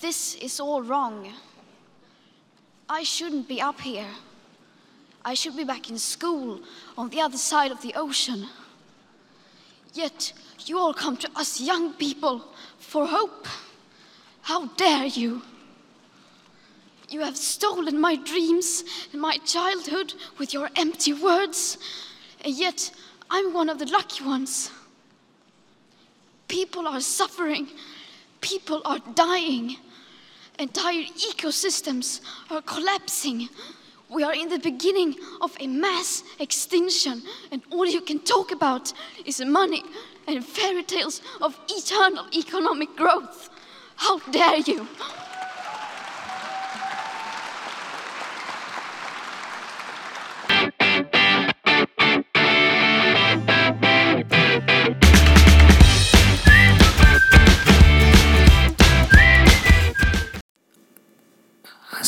This is all wrong. I shouldn't be up here. I should be back in school on the other side of the ocean. Yet you all come to us young people for hope. How dare you? You have stolen my dreams and my childhood with your empty words, and yet I'm one of the lucky ones. People are suffering, people are dying, entire ecosystems are collapsing. We are in the beginning of a mass extinction, and all you can talk about is money and fairy tales of eternal economic growth. How dare you!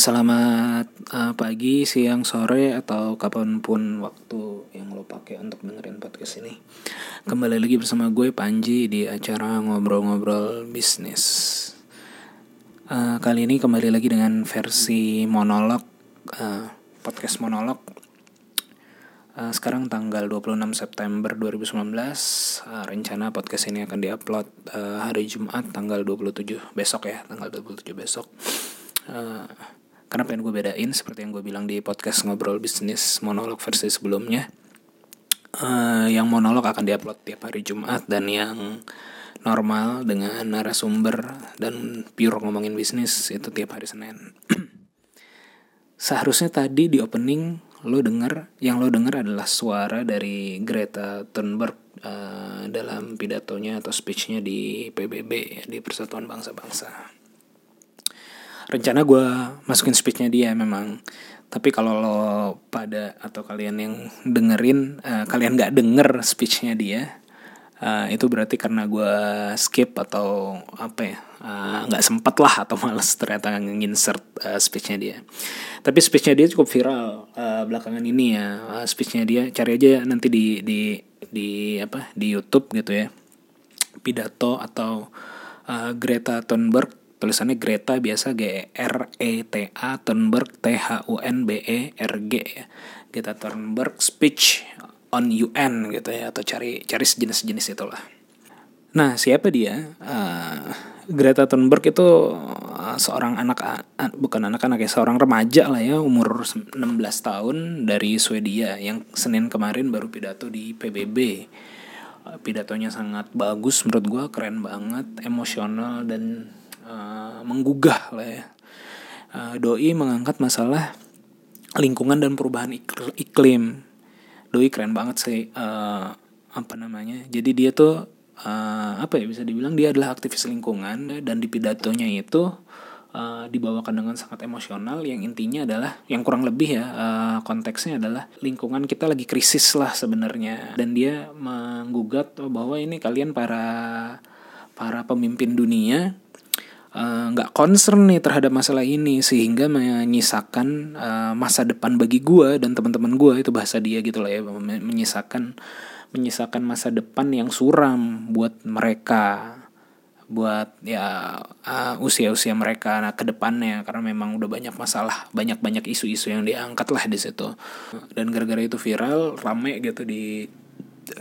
Selamat uh, pagi, siang, sore, atau kapan pun waktu yang lo pakai untuk dengerin podcast ini. Kembali lagi bersama gue Panji di acara ngobrol-ngobrol bisnis. Uh, kali ini kembali lagi dengan versi monolog, uh, podcast monolog. Uh, sekarang tanggal 26 September 2019, uh, rencana podcast ini akan diupload uh, hari Jumat tanggal 27 besok ya, tanggal 27 besok. Karena pengen gue bedain seperti yang gue bilang di podcast ngobrol bisnis monolog versi sebelumnya. Uh, yang monolog akan diupload tiap hari Jumat dan yang normal dengan narasumber dan pure ngomongin bisnis itu tiap hari Senin. Seharusnya tadi di opening lo denger, yang lo denger adalah suara dari Greta Thunberg uh, dalam pidatonya atau speechnya di PBB di Persatuan Bangsa-Bangsa rencana gue masukin speechnya dia memang. Tapi kalau lo pada atau kalian yang dengerin uh, kalian nggak denger speechnya dia uh, itu berarti karena gue skip atau apa ya nggak uh, sempet lah atau males ternyata nginsert uh, speechnya dia. Tapi speechnya dia cukup viral uh, belakangan ini ya. Uh, speechnya dia cari aja nanti di di di apa di YouTube gitu ya. Pidato atau uh, Greta Thunberg tulisannya Greta biasa G R E T A Thunberg T H U N B E R G ya. Greta Thunberg speech on UN gitu ya atau cari cari sejenis-jenis itulah. Nah siapa dia? Uh, Greta Thunberg itu uh, seorang anak uh, bukan anak-anak ya seorang remaja lah ya umur 16 tahun dari Swedia yang Senin kemarin baru pidato di PBB pidatonya sangat bagus menurut gue keren banget emosional dan uh, menggugah lah ya. Uh, Doi mengangkat masalah lingkungan dan perubahan iklim. Doi keren banget sih uh, apa namanya. Jadi dia tuh uh, apa ya bisa dibilang dia adalah aktivis lingkungan dan di pidatonya itu uh, dibawakan dengan sangat emosional yang intinya adalah yang kurang lebih ya uh, konteksnya adalah lingkungan kita lagi krisis lah sebenarnya dan dia menggugat bahwa ini kalian para para pemimpin dunia Eh, nggak uh, concern nih terhadap masalah ini sehingga menyisakan uh, masa depan bagi gue dan teman-teman gue itu bahasa dia gitu lah ya menyisakan menyisakan masa depan yang suram buat mereka buat ya uh, usia-usia mereka nah ke depannya karena memang udah banyak masalah banyak-banyak isu-isu yang diangkat lah di situ. Dan gara-gara itu viral rame gitu di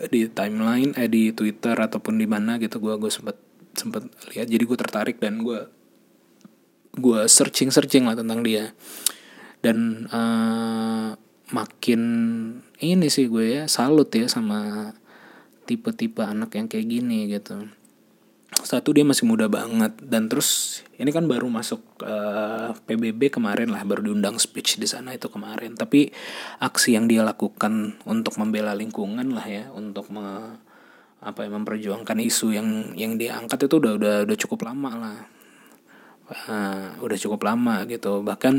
di timeline eh di Twitter ataupun di mana gitu gue gue sempet sempet lihat jadi gue tertarik dan gue gue searching searching lah tentang dia. Dan uh, makin ini sih gue ya salut ya sama tipe-tipe anak yang kayak gini gitu. Satu dia masih muda banget dan terus ini kan baru masuk uh, eh, PBB kemarin lah baru diundang speech di sana itu kemarin. Tapi aksi yang dia lakukan untuk membela lingkungan lah ya untuk me, apa ya memperjuangkan isu yang yang diangkat itu udah udah udah cukup lama lah. Uh, udah cukup lama gitu. Bahkan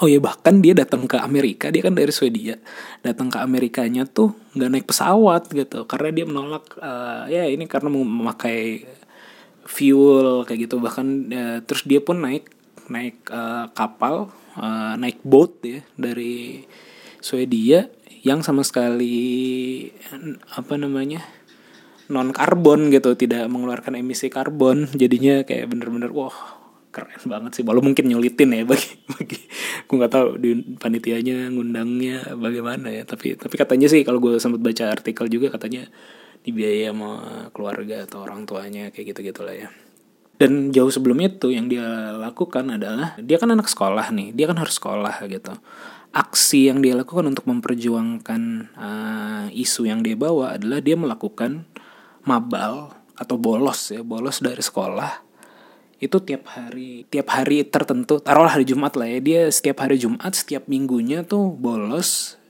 oh ya bahkan dia datang ke Amerika dia kan dari Swedia datang ke Amerikanya tuh nggak naik pesawat gitu. Karena dia menolak uh, ya ini karena memakai fuel kayak gitu. Bahkan uh, terus dia pun naik naik uh, kapal uh, naik boat ya dari Swedia yang sama sekali apa namanya non karbon gitu tidak mengeluarkan emisi karbon. Jadinya kayak bener-bener wah keren banget sih. Walau mungkin nyulitin ya bagi bagi gue nggak tahu di panitianya ngundangnya bagaimana ya. Tapi tapi katanya sih kalau gue sempat baca artikel juga katanya dibiayai sama keluarga atau orang tuanya kayak gitu gitulah ya. Dan jauh sebelum itu yang dia lakukan adalah dia kan anak sekolah nih dia kan harus sekolah gitu aksi yang dia lakukan untuk memperjuangkan uh, isu yang dia bawa adalah dia melakukan mabal atau bolos ya bolos dari sekolah. Itu tiap hari tiap hari tertentu taruhlah hari Jumat lah ya. Dia setiap hari Jumat setiap minggunya tuh bolos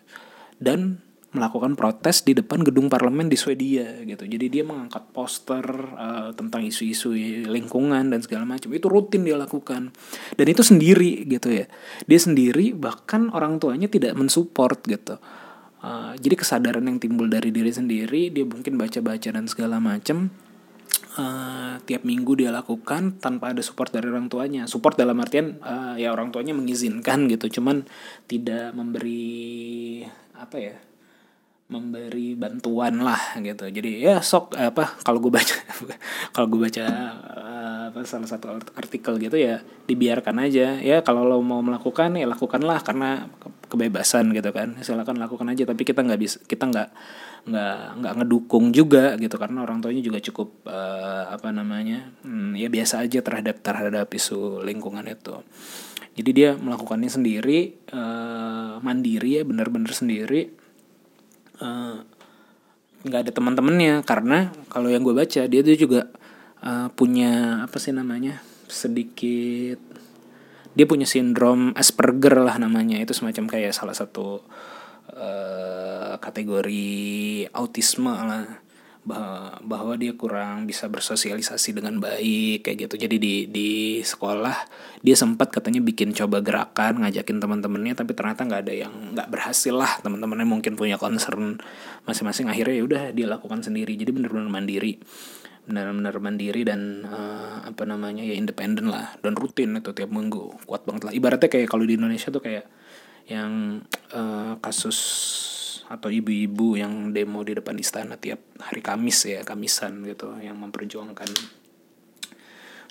dan melakukan protes di depan gedung parlemen di Swedia gitu. Jadi dia mengangkat poster uh, tentang isu-isu lingkungan dan segala macam. Itu rutin dia lakukan. Dan itu sendiri gitu ya. Dia sendiri bahkan orang tuanya tidak mensupport gitu. Uh, jadi kesadaran yang timbul dari diri sendiri dia mungkin baca-baca dan segala macam uh, tiap minggu dia lakukan tanpa ada support dari orang tuanya. Support dalam artian uh, ya orang tuanya mengizinkan gitu. Cuman tidak memberi apa ya memberi bantuan lah gitu. Jadi ya sok apa kalau gue baca kalau gue baca uh, apa salah satu artikel gitu ya dibiarkan aja. Ya kalau lo mau melakukan ya lakukanlah karena kebebasan gitu kan. Silakan lakukan aja tapi kita nggak bisa kita nggak nggak nggak ngedukung juga gitu karena orang tuanya juga cukup uh, apa namanya hmm, ya biasa aja terhadap terhadap isu lingkungan itu. Jadi dia melakukannya sendiri uh, mandiri ya benar-benar sendiri. eh, nggak uh, ada teman-temannya. Karena kalau yang gue baca dia tuh juga uh, punya apa sih namanya sedikit dia punya sindrom Asperger lah namanya. Itu semacam kayak salah satu uh, kategori autisme lah bahwa, dia kurang bisa bersosialisasi dengan baik kayak gitu. Jadi di di sekolah dia sempat katanya bikin coba gerakan ngajakin teman-temannya tapi ternyata nggak ada yang nggak berhasil lah. Teman-temannya mungkin punya concern masing-masing. Akhirnya ya udah dia lakukan sendiri. Jadi benar-benar mandiri. Benar-benar mandiri dan uh, apa namanya ya independen lah. Dan rutin itu tiap minggu. Kuat banget lah. Ibaratnya kayak kalau di Indonesia tuh kayak yang uh, kasus atau ibu-ibu yang demo di depan istana tiap hari Kamis ya Kamisan gitu yang memperjuangkan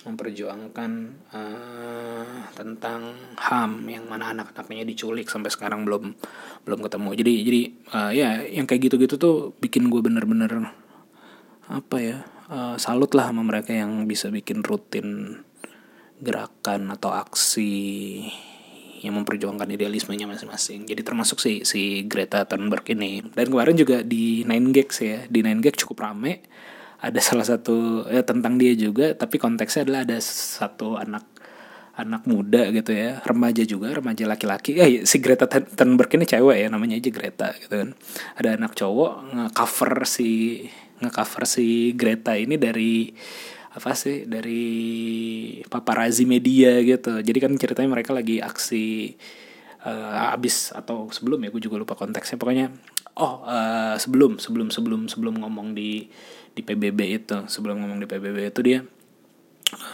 memperjuangkan uh, tentang ham yang mana anak-anaknya diculik sampai sekarang belum belum ketemu. Jadi jadi uh, ya yang kayak gitu-gitu tuh bikin gue bener-bener apa ya uh, salut lah sama mereka yang bisa bikin rutin gerakan atau aksi yang memperjuangkan idealismenya masing-masing. Jadi termasuk si si Greta Thunberg ini. Dan kemarin juga di Nine Gags ya, di Nine Gags cukup rame. Ada salah satu ya tentang dia juga, tapi konteksnya adalah ada satu anak anak muda gitu ya, remaja juga, remaja laki-laki. Eh si Greta Thunberg ini cewek ya, namanya aja Greta gitu kan. Ada anak cowok nge-cover si nge-cover si Greta ini dari apa sih dari paparazi media gitu. Jadi kan ceritanya mereka lagi aksi uh, abis atau sebelum ya gue juga lupa konteksnya. Pokoknya oh uh, sebelum sebelum sebelum sebelum ngomong di di PBB itu sebelum ngomong di PBB itu dia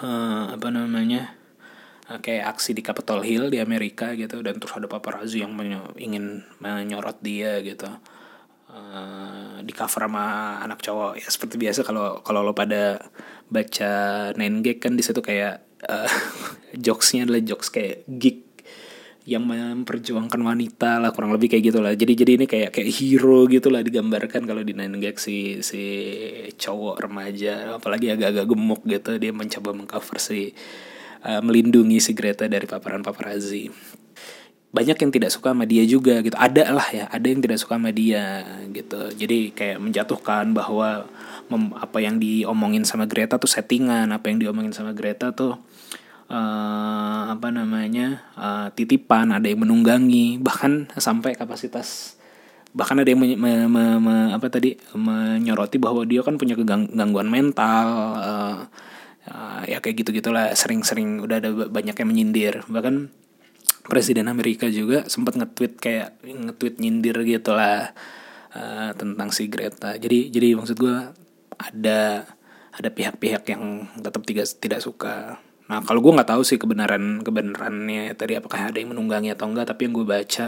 uh, apa namanya kayak aksi di Capitol Hill di Amerika gitu dan terus ada paparazzi yang menyo ingin menyorot dia gitu. Uh, di cover sama anak cowok. Ya seperti biasa kalau kalau lo pada baca Nine kan di situ kayak uh, jokesnya adalah jokes kayak geek yang memperjuangkan wanita lah kurang lebih kayak gitulah. Jadi jadi ini kayak kayak hero gitulah digambarkan kalau di Nine si si cowok remaja apalagi agak-agak gemuk gitu dia mencoba mengcover si uh, melindungi si Greta dari paparan paparazzi banyak yang tidak suka sama dia juga gitu. Ada lah ya ada yang tidak suka sama dia gitu. Jadi kayak menjatuhkan bahwa mem, apa yang diomongin sama Greta tuh settingan apa yang diomongin sama Greta tuh uh, apa namanya uh, titipan ada yang menunggangi bahkan sampai kapasitas bahkan ada yang me, me, me, me, apa tadi menyoroti bahwa dia kan punya kegangguan mental uh, uh, ya kayak gitu gitulah sering-sering udah ada banyak yang menyindir. Bahkan presiden Amerika juga sempat nge-tweet kayak nge-tweet nyindir gitu lah uh, tentang si Greta. Jadi jadi maksud gue ada ada pihak-pihak yang tetap tidak tidak suka. Nah kalau gue nggak tahu sih kebenaran kebenarannya tadi apakah ada yang menunggangi atau enggak tapi yang gue baca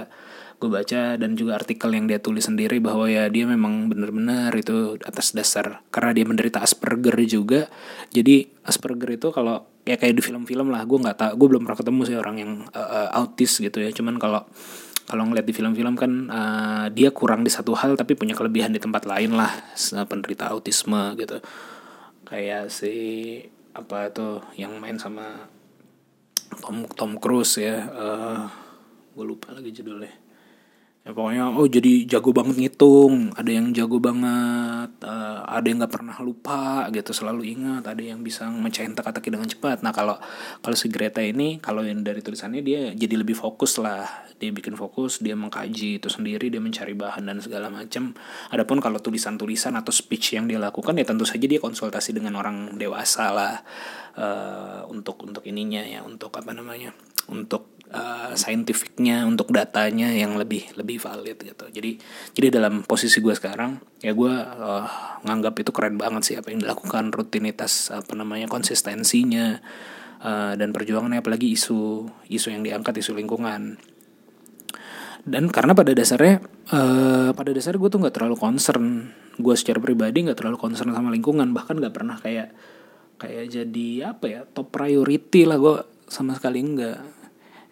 gue baca dan juga artikel yang dia tulis sendiri bahwa ya dia memang benar-benar itu atas dasar karena dia menderita Asperger juga. Jadi Asperger itu kalau ya kayak di film-film lah gue nggak tahu gue belum pernah ketemu sih orang yang uh, autis gitu ya. Cuman kalau kalau ngeliat di film-film kan uh, dia kurang di satu hal tapi punya kelebihan di tempat lain lah penderita autisme gitu. Kayak si apa tuh yang main sama Tom Tom Cruise ya uh, gue lupa lagi judulnya ya pokoknya oh jadi jago banget ngitung ada yang jago banget uh, ada yang nggak pernah lupa gitu selalu ingat ada yang bisa mecahin teka-teki dengan cepat. Nah kalau kalau si Greta ini kalau yang dari tulisannya dia jadi lebih fokus lah. Dia bikin fokus dia mengkaji itu sendiri dia mencari bahan dan segala macam adapun kalau tulisan-tulisan atau speech yang dia lakukan ya tentu saja dia konsultasi dengan orang dewasa lah uh, untuk untuk ininya ya untuk apa namanya untuk uh, scientificnya untuk datanya yang lebih lebih valid gitu. Jadi jadi dalam posisi gue sekarang ya gue uh, nganggap itu keren banget sih apa yang dilakukan rutinitas apa namanya konsistensinya uh, dan perjuangannya apalagi isu isu yang diangkat isu lingkungan. Dan karena pada dasarnya uh, pada dasarnya gue tuh nggak terlalu concern gue secara pribadi nggak terlalu concern sama lingkungan bahkan nggak pernah kayak kayak jadi apa ya top priority lah gue sama sekali enggak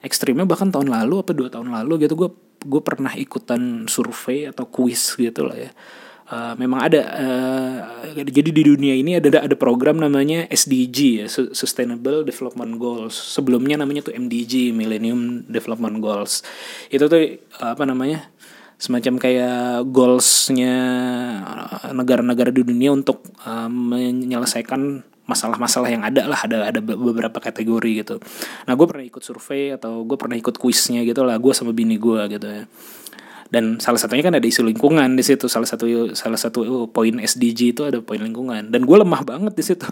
ekstrimnya bahkan tahun lalu apa dua tahun lalu gitu gue gue pernah ikutan survei atau kuis gitu lah ya. Uh, memang ada uh, jadi di dunia ini ada ada program namanya SDG ya Sustainable Development Goals. Sebelumnya namanya tuh MDG Millennium Development Goals. Itu tuh uh, apa namanya semacam kayak goalsnya negara-negara di dunia untuk uh, menyelesaikan masalah-masalah yang ada lah ada ada beberapa kategori gitu. Nah gue pernah ikut survei atau gue pernah ikut kuisnya gitu lah gue sama bini gue gitu ya. Dan salah satunya kan ada isu lingkungan di situ salah satu salah satu poin SDG itu ada poin lingkungan. Dan gue lemah banget di situ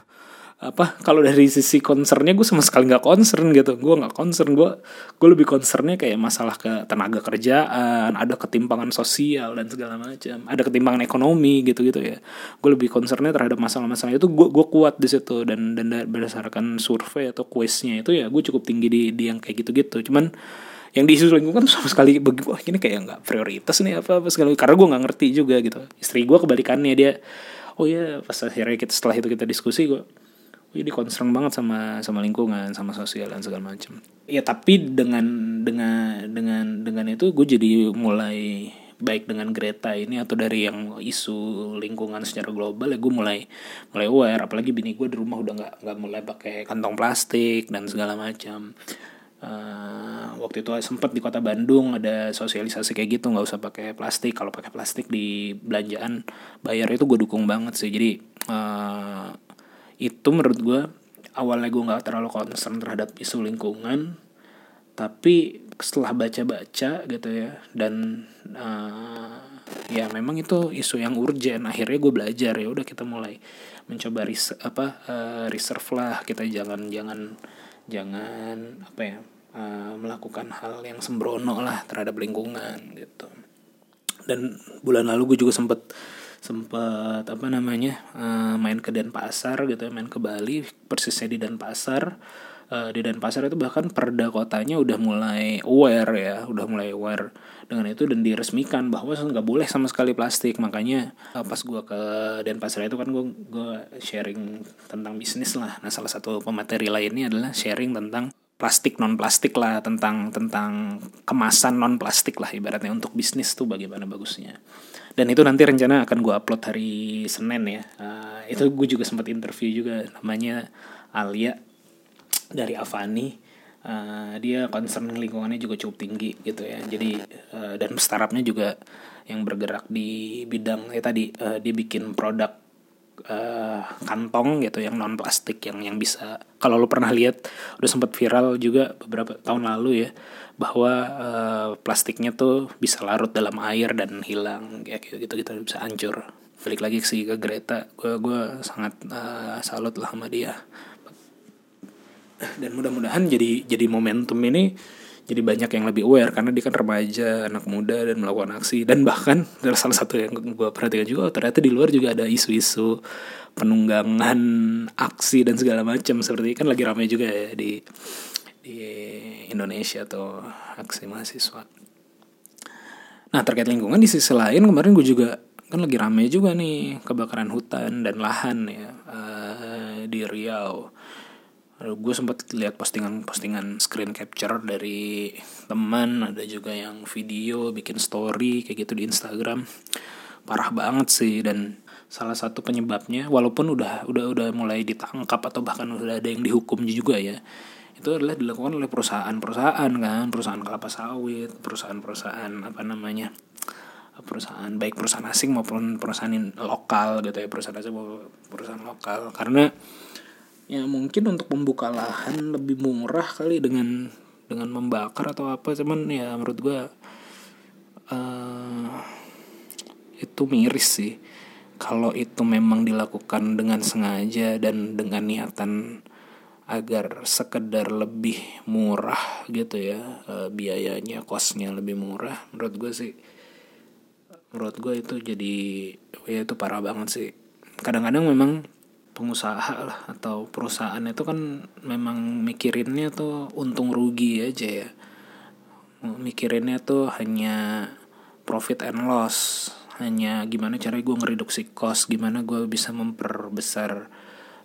apa kalau dari sisi concernnya gue sama sekali nggak concern gitu. Gue nggak concern gue gue lebih concernnya kayak masalah ke tenaga kerjaan ada ketimpangan sosial dan segala macam. Ada ketimpangan ekonomi gitu gitu ya. Gue lebih concernnya terhadap masalah-masalah itu. Gue gue kuat di situ dan dan berdasarkan survei atau quiznya itu ya gue cukup tinggi di, di yang kayak gitu gitu cuman yang di isu lingkungan sama sekali bagi wah ini kayak nggak prioritas nih apa apa sekali karena gue nggak ngerti juga gitu. Istri gue kebalikannya dia oh ya pas akhirnya kita setelah itu kita diskusi gue jadi concern banget sama sama lingkungan sama sosial dan segala macam ya tapi dengan dengan dengan dengan itu gue jadi mulai baik dengan Greta ini atau dari yang isu lingkungan secara global ya gue mulai mulai aware. Apalagi bini gue di rumah udah nggak nggak mulai pakai kantong plastik dan segala macam uh, waktu itu sempat di kota Bandung ada sosialisasi kayak gitu nggak usah pakai plastik. Kalau pakai plastik di belanjaan bayar itu gue dukung banget sih. Jadi uh, itu menurut gue awalnya gue nggak terlalu concern terhadap isu lingkungan tapi setelah baca-baca gitu ya dan uh, ya memang itu isu yang urgent. Akhirnya gue belajar ya udah kita mulai mencoba ris apa uh, reserve lah kita jangan jangan jangan apa ya uh, melakukan hal yang sembrono lah terhadap lingkungan gitu. Dan bulan lalu gue juga sempet sempat apa namanya uh, main ke Denpasar gitu ya main ke Bali persisnya di Denpasar. Uh, di Denpasar itu bahkan perda kotanya udah mulai aware ya udah mulai aware dengan itu dan diresmikan bahwa nggak boleh sama sekali plastik. Makanya uh, pas gue ke Denpasar itu kan gue gue sharing tentang bisnis lah. Nah salah satu pemateri lainnya adalah sharing tentang plastik non plastik lah tentang tentang kemasan non plastik lah ibaratnya untuk bisnis tuh bagaimana bagusnya dan itu nanti rencana akan gue upload hari Senin ya. Uh, itu gue juga sempat interview juga namanya Alia dari Avani. Uh, dia concern lingkungannya juga cukup tinggi gitu ya. Jadi uh, dan startupnya juga yang bergerak di bidang ya tadi uh, dia bikin produk uh, kantong gitu yang non plastik yang yang bisa kalau lo pernah lihat udah sempat viral juga beberapa tahun lalu ya bahwa uh, plastiknya tuh bisa larut dalam air dan hilang ya gitu gitu, gitu bisa hancur. Balik lagi sih ke Greta gue gue sangat uh, salut lah sama dia. Dan mudah-mudahan jadi jadi momentum ini jadi banyak yang lebih aware karena dia kan remaja anak muda dan melakukan aksi. Dan bahkan adalah salah satu yang gue perhatikan juga ternyata di luar juga ada isu-isu penunggangan aksi dan segala macam. Seperti kan lagi ramai juga ya di di Indonesia atau aksi mahasiswa Nah terkait lingkungan di sisi lain kemarin gue juga kan lagi rame juga nih kebakaran hutan dan lahan ya uh, di Riau. Gue sempat lihat postingan-postingan screen capture dari teman, ada juga yang video bikin story kayak gitu di Instagram. Parah banget sih dan salah satu penyebabnya walaupun udah udah udah mulai ditangkap atau bahkan udah ada yang dihukum juga ya itu adalah dilakukan oleh perusahaan-perusahaan kan? Perusahaan kelapa sawit perusahaan-perusahaan apa namanya perusahaan baik perusahaan asing maupun perusahaan lokal gitu ya perusahaan asing maupun perusahaan lokal. Karena ya mungkin untuk membuka lahan lebih murah kali dengan dengan membakar atau apa. Cuman ya menurut gue uh, itu miris sih. Kalau itu memang dilakukan dengan sengaja dan dengan niatan agar sekedar lebih murah gitu ya e, biayanya kosnya lebih murah. Menurut gue sih menurut gue itu jadi ya itu parah banget sih. Kadang-kadang memang pengusaha lah atau perusahaan itu kan memang mikirinnya tuh untung rugi aja ya. Mikirinnya tuh hanya profit and loss hanya gimana cara gue ngereduksi cost gimana gue bisa memperbesar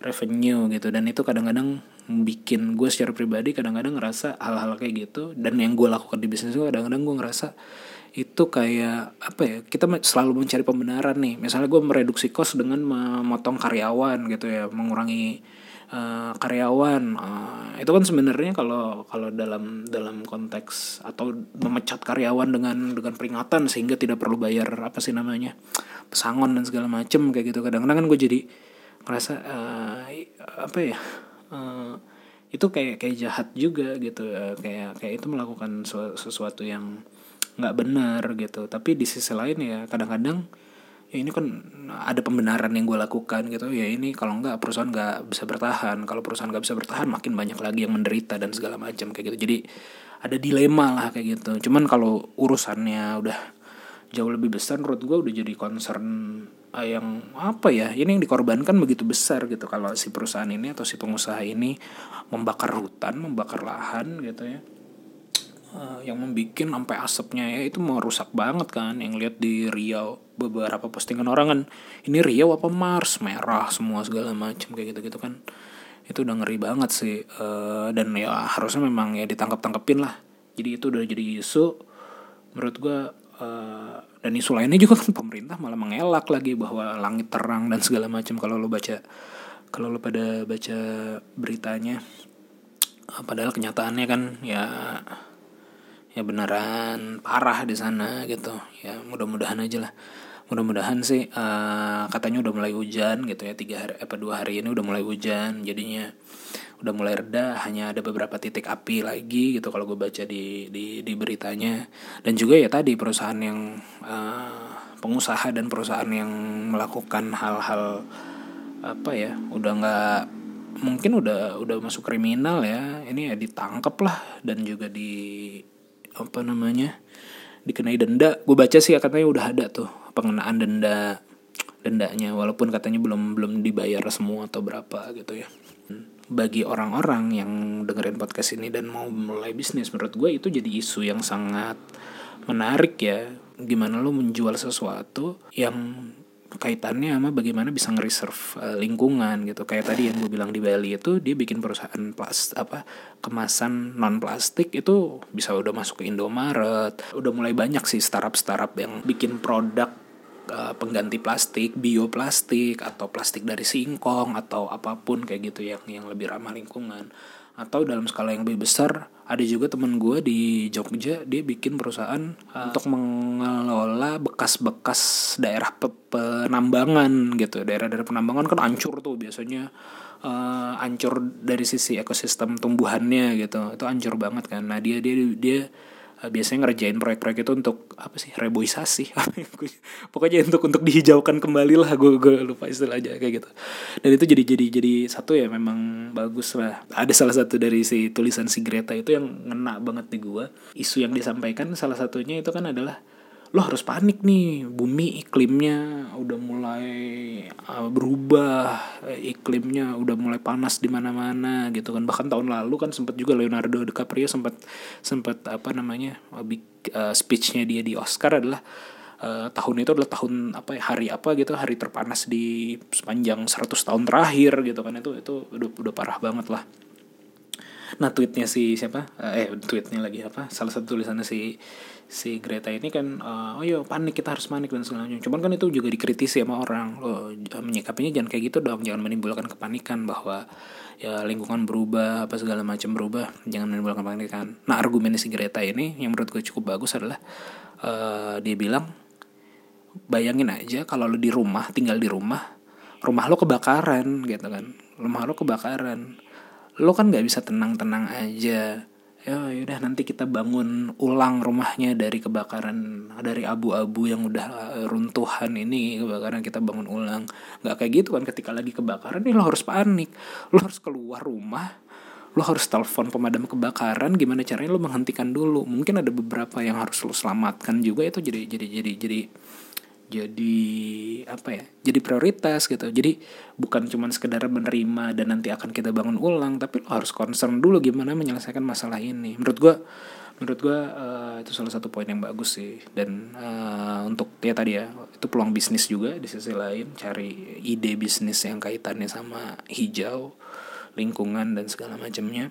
revenue gitu. Dan itu kadang-kadang bikin gue secara pribadi kadang-kadang ngerasa hal-hal kayak gitu. Dan yang gue lakukan di bisnis gue kadang-kadang gue ngerasa itu kayak apa ya kita selalu mencari pembenaran nih. Misalnya gue mereduksi cost dengan memotong karyawan gitu ya mengurangi uh, karyawan. Uh, itu kan sebenarnya kalau kalau dalam dalam konteks atau memecat karyawan dengan dengan peringatan sehingga tidak perlu bayar apa sih namanya pesangon dan segala macem kayak gitu. Kadang-kadang kan gue jadi ngerasa uh, apa ya uh, itu kayak kayak jahat juga gitu uh, kayak kayak itu melakukan sesuatu yang nggak benar gitu. Tapi di sisi lain ya kadang-kadang ya ini kan ada pembenaran yang gue lakukan gitu. Ya ini kalau nggak perusahaan nggak bisa bertahan. Kalau perusahaan nggak bisa bertahan makin banyak lagi yang menderita dan segala macam kayak gitu. Jadi ada dilema lah kayak gitu. Cuman kalau urusannya udah jauh lebih besar menurut gue udah jadi concern yang apa ya ini yang dikorbankan begitu besar gitu kalau si perusahaan ini atau si pengusaha ini membakar hutan membakar lahan gitu ya. Uh, yang membuat sampai asapnya ya itu merusak banget kan yang lihat di Riau beberapa postingan orang kan ini Riau apa Mars? Merah semua segala macam kayak gitu gitu kan. Itu udah ngeri banget sih uh, dan ya harusnya memang ya ditangkap tangkepin lah. Jadi itu udah jadi isu. Menurut gue uh, dan isu lainnya juga kan pemerintah malah mengelak lagi bahwa langit terang dan segala macam. Kalau lo baca kalau lo pada baca beritanya padahal kenyataannya kan ya ya beneran parah di sana gitu. Ya mudah-mudahan aja lah. Mudah-mudahan sih uh, katanya udah mulai hujan gitu ya tiga hari apa dua hari ini udah mulai hujan. Jadinya udah mulai reda hanya ada beberapa titik api lagi gitu kalau gue baca di di di beritanya. Dan juga ya tadi perusahaan yang uh, pengusaha dan perusahaan yang melakukan hal-hal apa ya udah nggak mungkin udah udah masuk kriminal ya ini ya ditangkap lah dan juga di apa namanya dikenai denda. Gue baca sih katanya udah ada tuh pengenaan denda dendanya walaupun katanya belum belum dibayar semua atau berapa gitu ya bagi orang-orang yang dengerin podcast ini dan mau mulai bisnis menurut gue itu jadi isu yang sangat menarik ya. Gimana lo menjual sesuatu yang kaitannya sama bagaimana bisa nge-reserve uh, lingkungan gitu. Kayak tadi yang gue bilang di Bali itu dia bikin perusahaan plas apa kemasan non plastik itu bisa udah masuk ke Indomaret. Udah mulai banyak sih startup startup yang bikin produk uh, pengganti plastik bioplastik atau plastik dari singkong atau apa pun kayak gitu yang yang lebih ramah lingkungan. Atau dalam skala yang lebih besar ada juga temen gue di Jogja dia bikin perusahaan uh, untuk mengelola bekas-bekas daerah pe penambangan gitu. Daerah-daerah penambangan kan ancur tuh biasanya uh, ancur dari sisi ekosistem tumbuhannya gitu. Itu ancur banget kan. Nah dia dia dia Eh, biasanya ngerjain proyek-proyek itu untuk apa sih reboisasi. Pokoknya untuk untuk dihijaukan kembali lah gue gue lupa istilah aja kayak gitu. Dan itu jadi jadi jadi satu ya memang bagus lah. Ada salah satu dari si tulisan si Greta itu yang ngena banget di gue isu yang disampaikan salah satunya itu kan adalah lo harus panik nih. Bumi iklimnya udah mulai uh, berubah. Iklimnya udah mulai panas di mana-mana gitu kan. Bahkan tahun lalu kan sempat juga Leonardo DiCaprio sempat sempat apa namanya uh, speechnya dia di Oscar adalah uh, tahun itu adalah tahun apa ya hari apa gitu hari terpanas di sepanjang 100 tahun terakhir gitu kan. Itu itu udah udah parah banget lah. Nah tweetnya si siapa? Eh tweetnya lagi apa? Salah satu tulisannya si si Greta ini kan uh, oh yo panik kita harus panik dan segala macam. Cuman kan itu juga dikritisi sama orang. Lo menyikapinya jangan kayak gitu dong. Jangan menimbulkan kepanikan bahwa ya lingkungan berubah apa segala macam berubah. Jangan menimbulkan kepanikan. Nah argumen si Greta ini yang menurut gue cukup bagus adalah uh, dia bilang bayangin aja kalau lo di rumah tinggal di rumah rumah lo kebakaran gitu kan. Rumah lo kebakaran. Lo kan nggak bisa tenang-tenang aja ya udah nanti kita bangun ulang rumahnya dari kebakaran dari abu-abu yang udah runtuhan ini kebakaran kita bangun ulang. Nggak kayak gitu kan ketika lagi kebakaran nih lo harus panik. Lo harus keluar rumah lo harus telepon pemadam kebakaran gimana caranya lo menghentikan dulu. Mungkin ada beberapa yang harus lo selamatkan juga itu jadi jadi jadi jadi jadi apa ya jadi prioritas gitu. Jadi bukan cuma sekedar menerima dan nanti akan kita bangun ulang tapi lo harus concern dulu gimana menyelesaikan masalah ini. Menurut gue menurut gue uh, itu salah satu poin yang bagus sih. Dan uh, untuk ya tadi ya itu peluang bisnis juga di sisi lain. Cari ide bisnis yang kaitannya sama hijau lingkungan dan segala macamnya.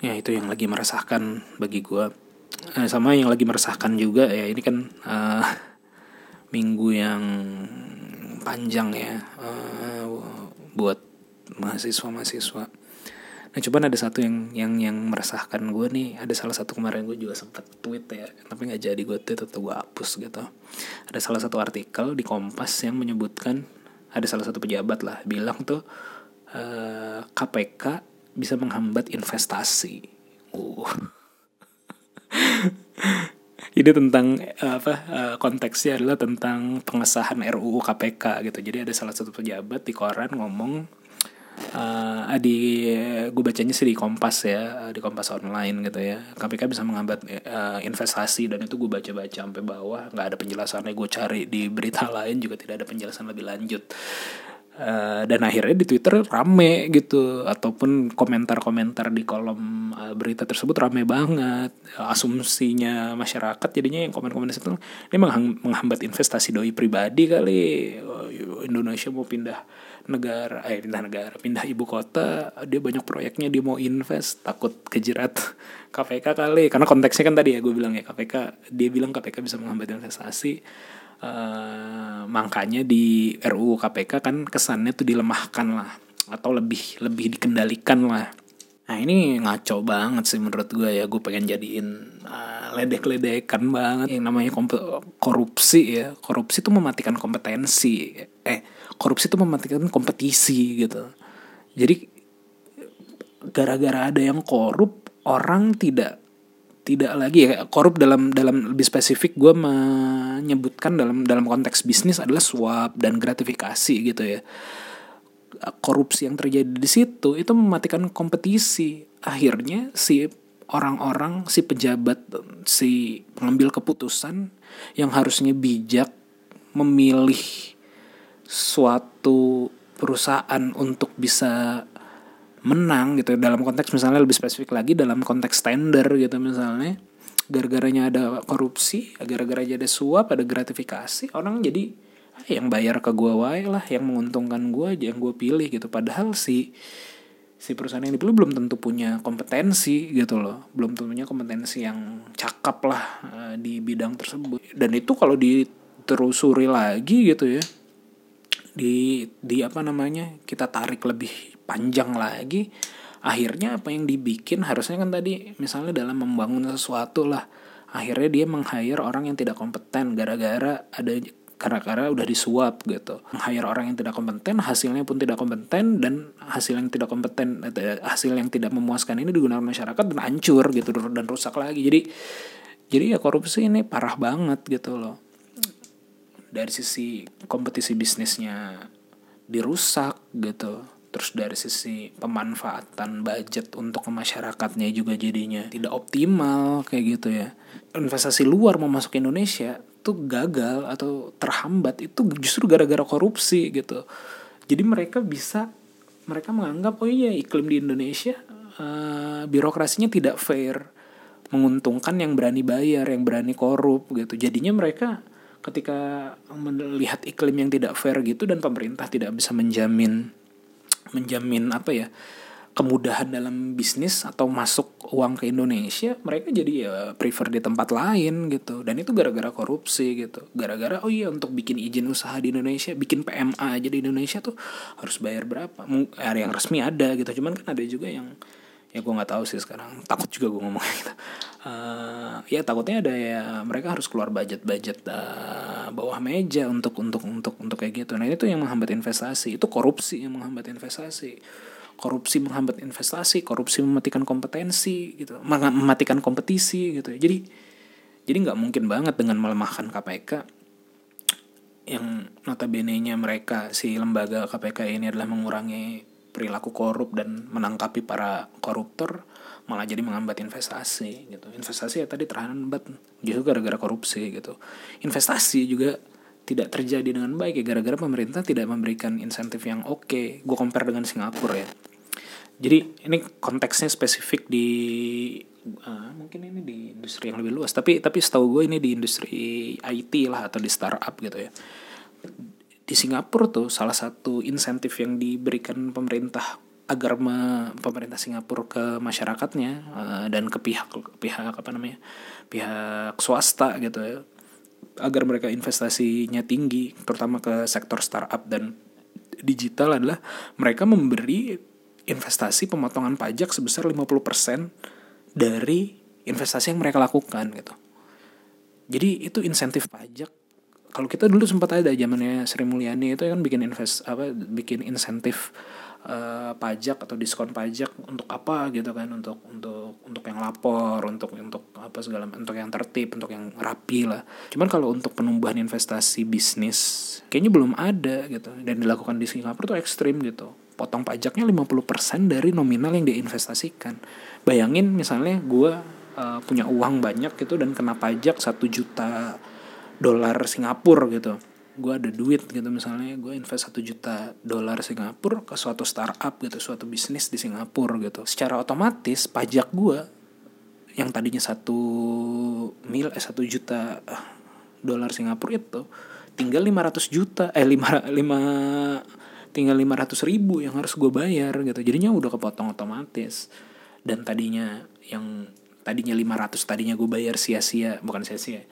Ya itu yang lagi meresahkan bagi gue uh, sama yang lagi meresahkan juga ya ini kan uh, minggu yang panjang ya uh, buat mahasiswa-mahasiswa. Nah, cuman ada satu yang yang yang meresahkan gue nih. Ada salah satu kemarin gue juga sempat tweet ya, tapi nggak jadi gue tweet atau gue hapus gitu. Ada salah satu artikel di Kompas yang menyebutkan ada salah satu pejabat lah bilang tuh uh, eh, KPK bisa menghambat investasi. Uh. ini tentang apa eh, konteksnya adalah tentang pengesahan RUU KPK gitu. Jadi ada salah satu pejabat di koran ngomong uh, di gue bacanya sih di Kompas ya di Kompas online gitu ya. KPK bisa menghambat uh, investasi dan itu gue baca-baca sampai bawah. Nggak ada penjelasannya gue cari di berita lain juga tidak ada penjelasan lebih lanjut Uh, dan akhirnya di Twitter rame gitu. Ataupun komentar-komentar di kolom uh, berita tersebut rame banget. Asumsinya masyarakat jadinya yang komen-komen itu ini menghambat investasi doi pribadi kali. Oh, Indonesia mau pindah negara eh pindah negara pindah ibu kota dia banyak proyeknya dia mau invest. Takut kejerat KPK kali. Karena konteksnya kan tadi ya gue bilang ya KPK dia bilang KPK bisa menghambat investasi Uh, makanya di RUU KPK kan kesannya tuh dilemahkan lah atau lebih lebih dikendalikan lah. Nah ini ngaco banget sih menurut gue ya gue pengen jadiin uh, ledek-ledekan banget yang namanya korupsi ya korupsi itu mematikan kompetensi eh korupsi itu mematikan kompetisi gitu jadi gara-gara ada yang korup orang tidak tidak lagi ya korup dalam dalam lebih spesifik gue menyebutkan dalam dalam konteks bisnis adalah suap dan gratifikasi gitu ya. Korupsi yang terjadi di situ itu mematikan kompetisi. Akhirnya si orang-orang si pejabat si pengambil keputusan yang harusnya bijak memilih suatu perusahaan untuk bisa menang gitu. Dalam konteks misalnya lebih spesifik lagi dalam konteks tender gitu misalnya. Gara-garanya ada korupsi gara-gara ada suap ada gratifikasi orang jadi ah, yang bayar ke gue wae lah yang menguntungkan gue aja yang gue pilih gitu. Padahal si si perusahaan yang dipilih belum tentu punya kompetensi gitu loh. Belum tentunya kompetensi yang cakep lah uh, di bidang tersebut. Dan itu kalau diterusuri lagi gitu ya di di apa namanya kita tarik lebih panjang lagi akhirnya apa yang dibikin harusnya kan tadi misalnya dalam membangun sesuatu lah akhirnya dia meng-hire orang yang tidak kompeten gara-gara ada karena-karena udah disuap gitu. Hire orang yang tidak kompeten hasilnya pun tidak kompeten dan hasil yang tidak kompeten eh, hasil yang tidak memuaskan ini digunakan masyarakat dan hancur gitu dan rusak lagi. Jadi jadi ya korupsi ini parah banget gitu loh. Dari sisi kompetisi bisnisnya dirusak gitu terus dari sisi pemanfaatan budget untuk masyarakatnya juga jadinya tidak optimal kayak gitu ya. Investasi luar mau masuk Indonesia itu gagal atau terhambat itu justru gara-gara korupsi gitu. Jadi mereka bisa mereka menganggap oh iya iklim di Indonesia uh, birokrasinya tidak fair. Menguntungkan yang berani bayar yang berani korup gitu. Jadinya mereka ketika melihat iklim yang tidak fair gitu dan pemerintah tidak bisa menjamin menjamin apa ya kemudahan dalam bisnis atau masuk uang ke Indonesia mereka jadi ya prefer di tempat lain gitu. Dan itu gara-gara korupsi gitu. Gara-gara oh iya untuk bikin izin usaha di Indonesia bikin PMA aja di Indonesia tuh harus bayar berapa? Ada yang resmi ada gitu. Cuman kan ada juga yang ya gue nggak tahu sih sekarang. Takut juga gue ngomong gitu. Uh, ya takutnya ada ya mereka harus keluar budget budget uh, bawah meja untuk untuk untuk untuk kayak gitu. Nah itu yang menghambat investasi. Itu korupsi yang menghambat investasi. Korupsi menghambat investasi, korupsi mematikan kompetensi gitu, mematikan kompetisi gitu. Jadi jadi nggak mungkin banget dengan melemahkan KPK yang notabene-nya mereka si lembaga KPK ini adalah mengurangi perilaku korup dan menangkapi para koruptor malah jadi menghambat investasi gitu. Investasi ya tadi terhambat justru gara-gara korupsi gitu. Investasi juga tidak terjadi dengan baik ya gara-gara pemerintah tidak memberikan insentif yang oke. Okay. Gue compare dengan Singapura ya. Jadi ini konteksnya spesifik di uh, mungkin ini di industri yang lebih luas. Tapi tapi setahu gue ini di industri IT lah atau di startup gitu ya. Di Singapura tuh salah satu insentif yang diberikan pemerintah agar me, pemerintah Singapura ke masyarakatnya uh, dan ke pihak pihak apa namanya pihak swasta gitu ya agar mereka investasinya tinggi terutama ke sektor startup dan digital adalah mereka memberi investasi pemotongan pajak sebesar 50% dari investasi yang mereka lakukan gitu. Jadi itu insentif pajak. Kalau kita dulu sempat ada zamannya Sri Mulyani itu kan bikin invest apa bikin insentif uh, pajak atau diskon pajak untuk apa gitu kan untuk untuk untuk yang lapor untuk untuk apa segala untuk yang tertib untuk yang rapi lah. Cuman kalau untuk penumbuhan investasi bisnis kayaknya belum ada gitu. Dan dilakukan di Singapura tuh ekstrim gitu. Potong pajaknya 50% dari nominal yang diinvestasikan. Bayangin misalnya gue uh, punya uang banyak gitu dan kena pajak satu juta dolar Singapura gitu. Gue ada duit gitu misalnya gue invest satu juta dolar Singapura ke suatu startup gitu suatu bisnis di Singapura gitu. Secara otomatis pajak gue yang tadinya satu mil eh satu juta eh, dolar Singapura itu tinggal 500 juta eh lima lima tinggal 500 ribu yang harus gue bayar gitu. Jadinya udah kepotong otomatis. Dan tadinya yang tadinya 500 tadinya gue bayar sia-sia bukan sia-sia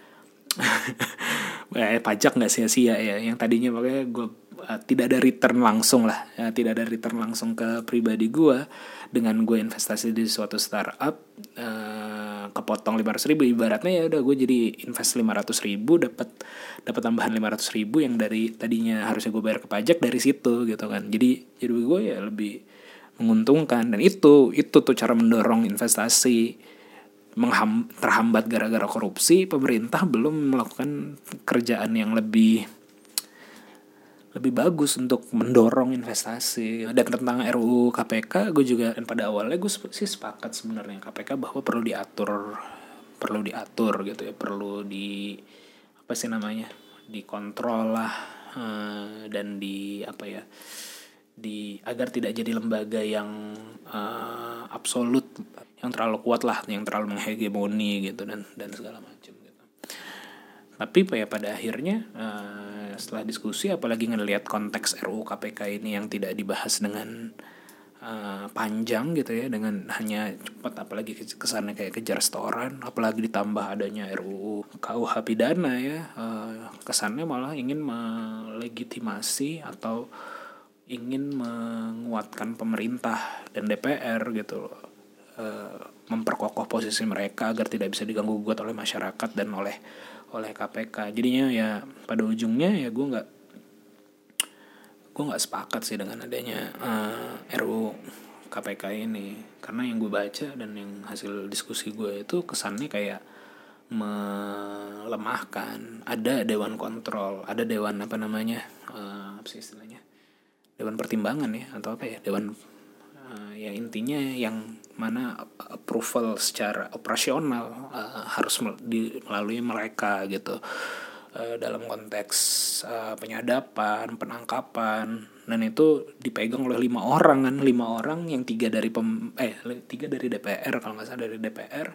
eh, pajak nggak sia-sia ya. Yang tadinya makanya gue uh, tidak ada return langsung lah. Ya, tidak ada return langsung ke pribadi gue dengan gue investasi di suatu startup uh, kepotong lima ratus ribu. Ibaratnya ya udah gue jadi invest lima ratus ribu dapat dapat tambahan lima ratus ribu yang dari tadinya harusnya gue bayar ke pajak dari situ gitu kan. Jadi jadi gue ya lebih menguntungkan. Dan itu itu tuh cara mendorong investasi mengham, terhambat gara-gara korupsi, pemerintah belum melakukan kerjaan yang lebih lebih bagus untuk mendorong investasi. Dan tentang RUU KPK gue juga dan pada awalnya gue sih sepakat sebenarnya KPK bahwa perlu diatur perlu diatur gitu ya perlu di apa sih namanya dikontrol lah uh, dan di apa ya di agar tidak jadi lembaga yang uh, absolut yang terlalu kuat lah yang terlalu menghegemoni gitu dan dan segala macam gitu. Tapi ya pada akhirnya uh, setelah diskusi apalagi ngelihat konteks RUU KPK ini yang tidak dibahas dengan uh, panjang gitu ya dengan hanya cepat apalagi kesannya kayak kejar setoran apalagi ditambah adanya RUU KUH pidana ya uh, kesannya malah ingin melegitimasi atau ingin menguatkan pemerintah dan DPR gitu loh Eh, memperkokoh posisi mereka agar tidak bisa diganggu gugat oleh masyarakat dan oleh oleh KPK jadinya ya pada ujungnya ya gue nggak gue nggak sepakat sih dengan adanya uh, eh, RUU KPK ini. Karena yang gue baca dan yang hasil diskusi gue itu kesannya kayak melemahkan. Ada dewan kontrol ada dewan apa namanya uh, apa sih istilahnya? Dewan pertimbangan ya atau apa ya? Dewan uh, ya intinya yang mana approval secara operasional uh, harus melalui mereka gitu. Uh, dalam konteks uh, penyadapan penangkapan dan itu dipegang oleh lima orang kan. Lima orang yang tiga dari pem eh tiga dari DPR kalau nggak salah dari DPR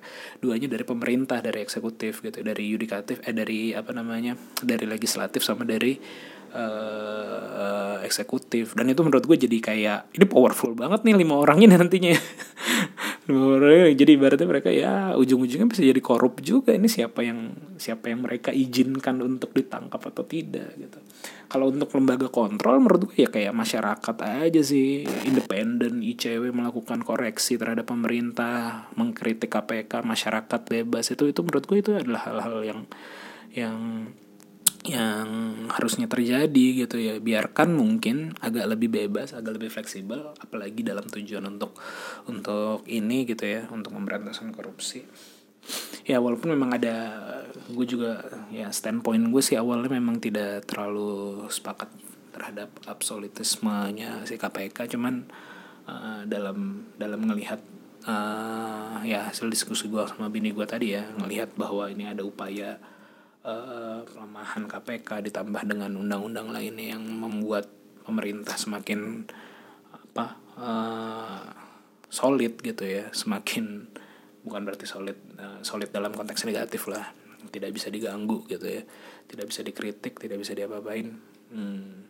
duanya dari pemerintah dari eksekutif gitu dari yudikatif eh dari apa namanya dari legislatif sama dari uh, eksekutif. Dan itu menurut gue jadi kayak ini powerful banget nih lima orang ini nantinya. Lima orang jadi ibaratnya mereka ya ujung-ujungnya bisa jadi korup juga. Ini siapa yang siapa yang mereka izinkan untuk ditangkap atau tidak gitu. Kalau untuk lembaga kontrol menurut gue ya kayak masyarakat aja sih. Independen ICW melakukan koreksi terhadap pemerintah mengkritik KPK masyarakat bebas. Itu itu menurut gue itu adalah hal-hal yang yang yang harusnya terjadi gitu ya. Biarkan mungkin agak lebih bebas agak lebih fleksibel apalagi dalam tujuan untuk untuk ini gitu ya untuk memberantasan korupsi. Ya walaupun memang ada gue juga ya standpoint gue sih awalnya memang tidak terlalu sepakat terhadap absolutismenya si KPK cuman uh, dalam dalam melihat uh, ya hasil diskusi gue sama bini gue tadi ya ngelihat bahwa ini ada upaya uh, pelemahan KPK ditambah dengan undang-undang lainnya yang membuat pemerintah semakin apa uh, solid gitu ya. Semakin bukan berarti solid uh, solid dalam konteks negatif lah. Tidak bisa diganggu gitu ya. Tidak bisa dikritik tidak bisa diapa-apain. Hmm.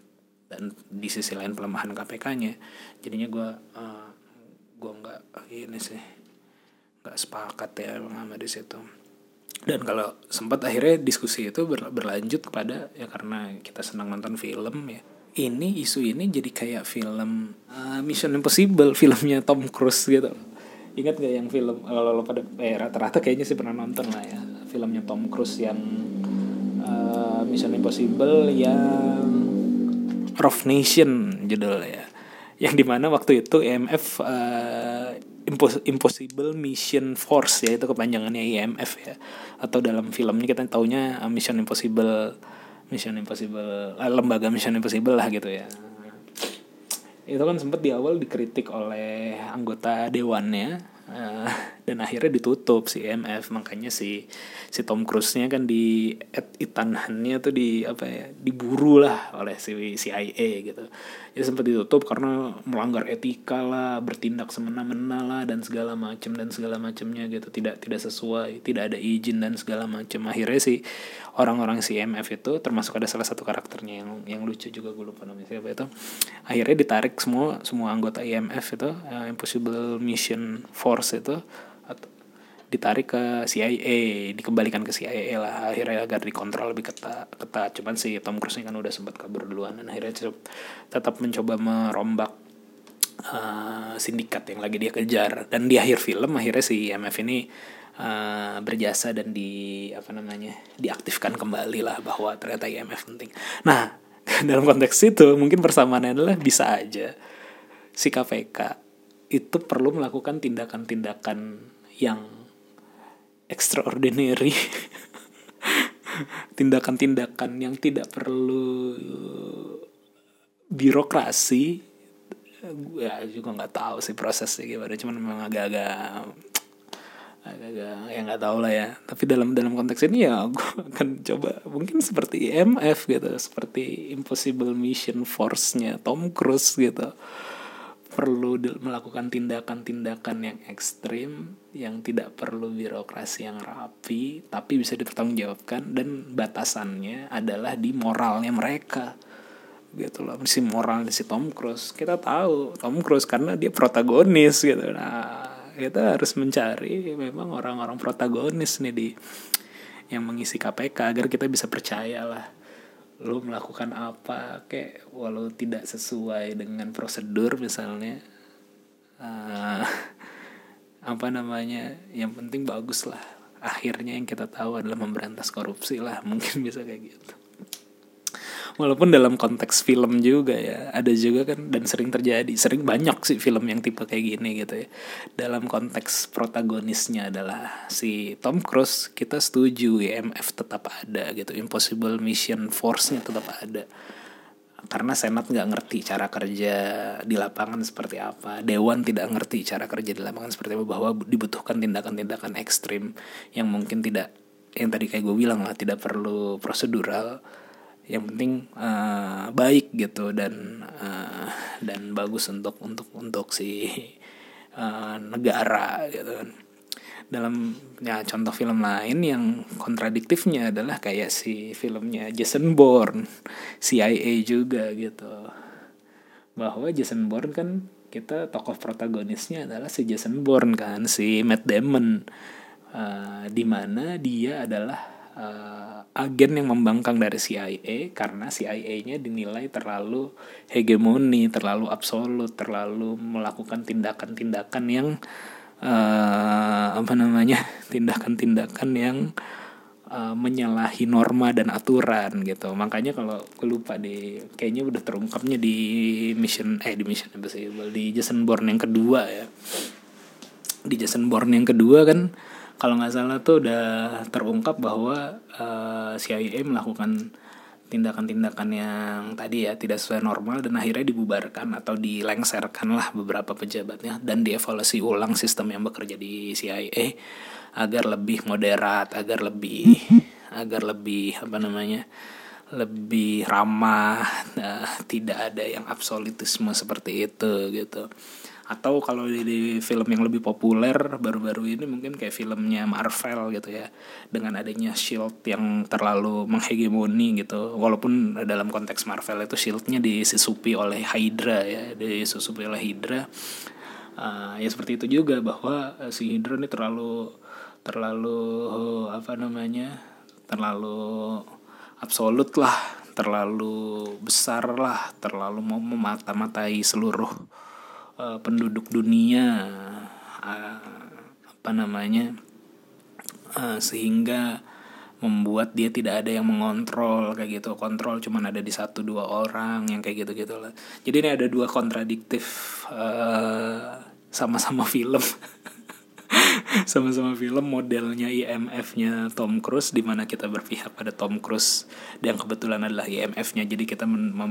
dan di sisi lain pelemahan KPK-nya jadinya gue uh, gue nggak ini sih nggak sepakat ya sama di situ dan kalau sempat akhirnya diskusi itu berlanjut kepada ya karena kita senang nonton film ya. Ini isu ini jadi kayak film uh, Mission Impossible filmnya Tom Cruise gitu. Ingat gak yang film kalau lo pada eh rata-rata kayaknya sih pernah nonton lah ya. Filmnya Tom Cruise yang uh, Mission Impossible yang Rough Nation judulnya. Yang di mana waktu itu IMF uh, Impossible Mission Force ya itu kepanjangannya IMF ya. Atau dalam filmnya kita taunya uh, Mission Impossible Mission Impossible uh, lembaga Mission Impossible lah gitu ya. Itu kan sempat di awal dikritik oleh anggota dewannya uh, dan akhirnya ditutup si IMF makanya si si Tom Cruise-nya kan di itanhannya tuh di apa ya diburu lah oleh si CIA gitu. Ya sempat ditutup karena melanggar etika lah bertindak semena-mena lah dan segala macam dan segala macamnya gitu. Tidak tidak sesuai tidak ada izin dan segala macam akhirnya sih orang-orang CMF itu termasuk ada salah satu karakternya yang yang lucu juga gue lupa namanya siapa itu akhirnya ditarik semua semua anggota IMF itu uh, Impossible Mission Force itu ditarik ke CIA dikembalikan ke CIA lah. Akhirnya agar dikontrol lebih ketat ketat. Cuman si Tom Cruise kan udah sempat kabur duluan dan akhirnya tetap mencoba merombak uh, sindikat yang lagi dia kejar. Dan di akhir film akhirnya si IMF ini uh, berjasa dan di apa namanya diaktifkan kembali lah bahwa ternyata IMF penting. Nah dalam konteks itu mungkin persamaannya adalah bisa aja. Si KPK itu perlu melakukan tindakan-tindakan yang extraordinary tindakan-tindakan yang tidak perlu birokrasi. Ya juga nggak tahu sih prosesnya gimana cuman memang agak-agak agak-agak ya nggak tahu lah ya. Tapi dalam dalam konteks ini ya gue akan coba mungkin seperti IMF gitu seperti Impossible Mission Force-nya Tom Cruise gitu. Perlu melakukan tindakan-tindakan yang ekstrim yang tidak perlu birokrasi yang rapi tapi bisa dipertanggungjawabkan dan batasannya adalah di moralnya mereka. Gitu loh si moral si Tom Cruise. Kita tahu Tom Cruise karena dia protagonis gitu. Nah kita harus mencari memang orang-orang protagonis nih di yang mengisi KPK agar kita bisa percaya lah lu melakukan apa. Kayak walau tidak sesuai dengan prosedur misalnya uh, apa namanya yang penting bagus lah. Akhirnya yang kita tahu adalah memberantas korupsi lah mungkin bisa kayak gitu. Walaupun dalam konteks film juga ya ada juga kan dan sering terjadi sering banyak sih film yang tipe kayak gini gitu ya. Dalam konteks protagonisnya adalah si Tom Cruise kita setuju IMF tetap ada gitu Impossible Mission Force-nya tetap ada karena senat nggak ngerti cara kerja di lapangan seperti apa. Dewan tidak ngerti cara kerja di lapangan seperti apa. Bahwa dibutuhkan tindakan-tindakan ekstrim yang mungkin tidak yang tadi kayak gue bilang lah tidak perlu prosedural. Yang penting uh, baik gitu dan uh, dan bagus untuk untuk untuk si uh, negara gitu kan dalam ya contoh film lain yang kontradiktifnya adalah kayak si filmnya Jason Bourne CIA juga gitu. Bahwa Jason Bourne kan kita tokoh protagonisnya adalah si Jason Bourne kan si Matt Damon. Uh, di mana dia adalah uh, agen yang membangkang dari CIA karena CIA-nya dinilai terlalu hegemoni, terlalu absolut, terlalu melakukan tindakan-tindakan yang apa namanya tindakan-tindakan yang uh, menyalahi norma dan aturan gitu. Makanya kalau gue lupa di kayaknya udah terungkapnya di mission eh di mission apa sih di Jason Bourne yang kedua ya. Di Jason Bourne yang kedua kan kalau nggak salah tuh udah terungkap bahwa uh, eh, CIA melakukan tindakan-tindakan yang tadi ya tidak sesuai normal dan akhirnya dibubarkan atau dilengserkan lah beberapa pejabatnya dan dievaluasi ulang sistem yang bekerja di CIA agar lebih moderat, agar lebih agar lebih apa namanya? lebih ramah, nah, tidak ada yang absolutisme seperti itu gitu atau kalau di, film yang lebih populer baru-baru ini mungkin kayak filmnya Marvel gitu ya. Dengan adanya shield yang terlalu menghegemoni gitu. Walaupun dalam konteks Marvel itu shieldnya disusupi oleh Hydra ya disusupi oleh Hydra. Uh, ya seperti itu juga bahwa uh, si Hydra ini terlalu terlalu uh, apa namanya terlalu absolut lah terlalu besar lah terlalu mau memata-matai seluruh uh, penduduk dunia uh, apa namanya uh, sehingga membuat dia tidak ada yang mengontrol kayak gitu. Kontrol cuman ada di satu dua orang yang kayak gitu gitu lah jadi ini ada dua kontradiktif sama-sama uh, film sama-sama film modelnya IMF-nya Tom Cruise di mana kita berpihak pada Tom Cruise dan kebetulan adalah IMF-nya jadi kita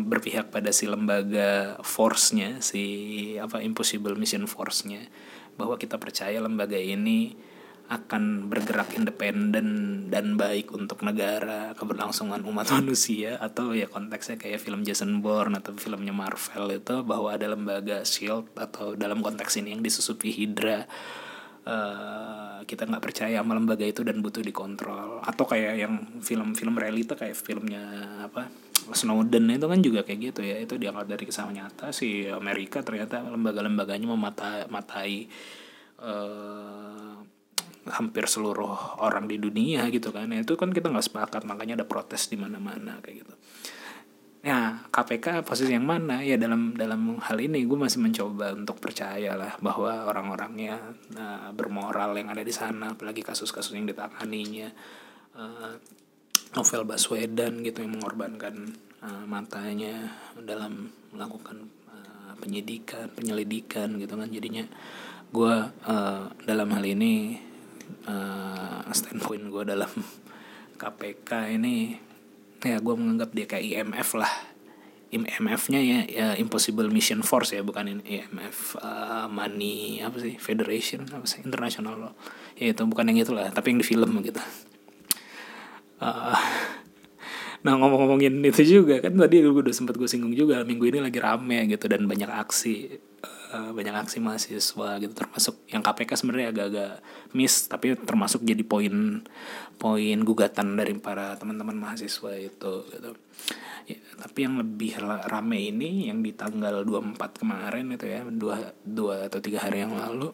berpihak pada si lembaga force-nya si apa Impossible Mission Force-nya. Bahwa kita percaya lembaga ini akan bergerak independen dan baik untuk negara keberlangsungan umat manusia atau ya konteksnya kayak film Jason Bourne atau filmnya Marvel itu bahwa ada lembaga shield atau dalam konteks ini yang disusupi Hydra uh, kita nggak percaya sama lembaga itu dan butuh dikontrol. Atau kayak yang film-film realita kayak filmnya apa Snowden itu kan juga kayak gitu ya. Itu diangkat dari kisah nyata si Amerika ternyata lembaga-lembaganya memata matai uh, hampir seluruh orang di dunia gitu kan. Ya, itu kan kita nggak sepakat makanya ada protes di mana-mana kayak gitu Nah, KPK posisi yang mana? Ya dalam dalam hal ini gue masih mencoba untuk percaya lah bahwa orang-orangnya uh, bermoral yang ada di sana, apalagi kasus-kasus yang ditanganinya. Uh, novel Baswedan gitu yang mengorbankan uh, matanya dalam melakukan uh, penyidikan, penyelidikan gitu kan. Jadinya gue uh, dalam hal ini uh, standpoint gue dalam KPK ini ya gue menganggap dia kayak IMF lah. IMF-nya ya, ya Impossible Mission Force ya bukan IMF uh, Money apa sih Federation apa sih International loh. Ya itu bukan yang itulah tapi yang di film gitu. Uh, nah ngomong-ngomongin itu juga kan tadi gue udah sempat gue singgung juga minggu ini lagi rame gitu dan banyak aksi uh, banyak aksi mahasiswa gitu. Termasuk yang KPK sebenarnya agak-agak miss tapi termasuk jadi poin poin gugatan dari para teman-teman mahasiswa itu gitu. Ya, tapi yang lebih rame ini yang di tanggal 24 kemarin itu ya dua dua atau tiga hari yang lalu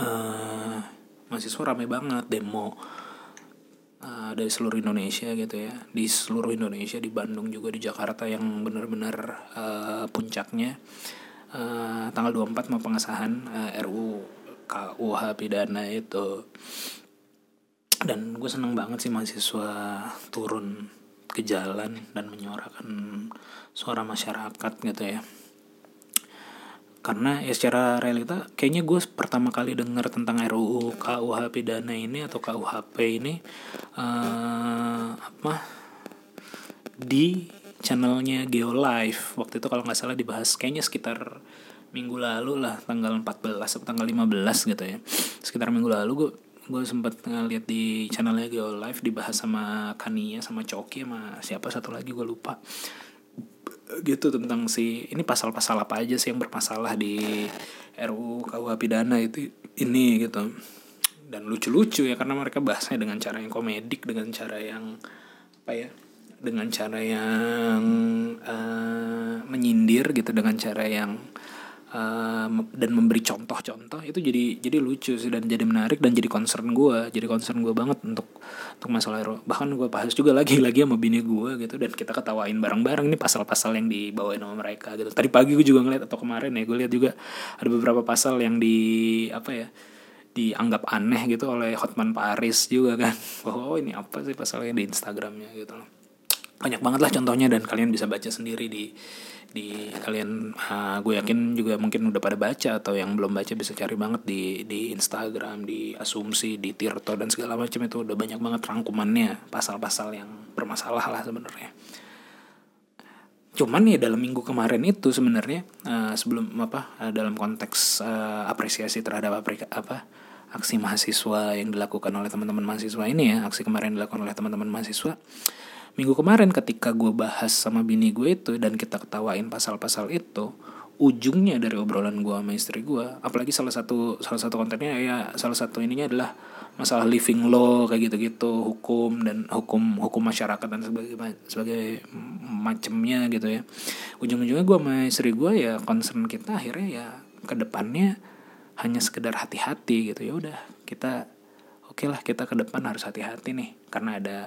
uh, mahasiswa rame banget demo uh, dari seluruh Indonesia gitu ya. Di seluruh Indonesia di Bandung juga di Jakarta yang benar-benar uh, puncaknya uh, tanggal 24 mau pengesahan uh, RU KUH pidana itu. Dan gue seneng banget sih mahasiswa turun ke jalan dan menyuarakan suara masyarakat gitu ya. Karena ya secara realita kayaknya gue pertama kali dengar tentang RUU KUH pidana ini atau KUHP ini uh, apa di channelnya Geolive waktu itu kalau nggak salah dibahas kayaknya sekitar minggu lalu lah tanggal 14 atau tanggal 15 gitu ya. Sekitar minggu lalu gue gue sempet ngeliat di channelnya Geo Live dibahas sama Kania sama Coki sama siapa satu lagi gue lupa. Gitu tentang si ini pasal-pasal apa aja sih yang bermasalah di RUU KUH pidana itu ini gitu. Dan lucu-lucu ya karena mereka bahasnya dengan cara yang komedik dengan cara yang apa ya dengan cara yang uh, menyindir gitu dengan cara yang uh, dan memberi contoh-contoh itu jadi jadi lucu sih dan jadi menarik dan jadi concern gue jadi concern gue banget untuk untuk masalah itu bahkan gue bahas juga lagi lagi sama bini gue gitu dan kita ketawain bareng-bareng ini pasal-pasal yang dibawain sama mereka gitu. Tadi pagi gue juga ngeliat atau kemarin ya gue lihat juga ada beberapa pasal yang di apa ya dianggap aneh gitu oleh Hotman Paris juga kan. Oh ini apa sih pasalnya di Instagramnya gitu loh banyak banget lah contohnya dan kalian bisa baca sendiri di di kalian uh, gue yakin juga mungkin udah pada baca atau yang belum baca bisa cari banget di di Instagram di asumsi di Tirto dan segala macam itu udah banyak banget rangkumannya pasal-pasal yang bermasalah lah sebenarnya. Cuman ya dalam minggu kemarin itu sebenarnya uh, sebelum apa uh, dalam konteks uh, apresiasi terhadap apa, apa aksi mahasiswa yang dilakukan oleh teman-teman mahasiswa ini ya aksi kemarin dilakukan oleh teman-teman mahasiswa minggu kemarin ketika gue bahas sama bini gue itu dan kita ketawain pasal-pasal itu ujungnya dari obrolan gue sama istri gue apalagi salah satu salah satu kontennya ya salah satu ininya adalah masalah living law kayak gitu-gitu hukum dan hukum hukum masyarakat dan sebagai sebagai macamnya gitu ya. Ujung-ujungnya gue sama istri gue ya concern kita akhirnya ya ke depannya hanya sekedar hati-hati gitu. Ya udah kita oke okay lah kita ke depan harus hati-hati nih karena ada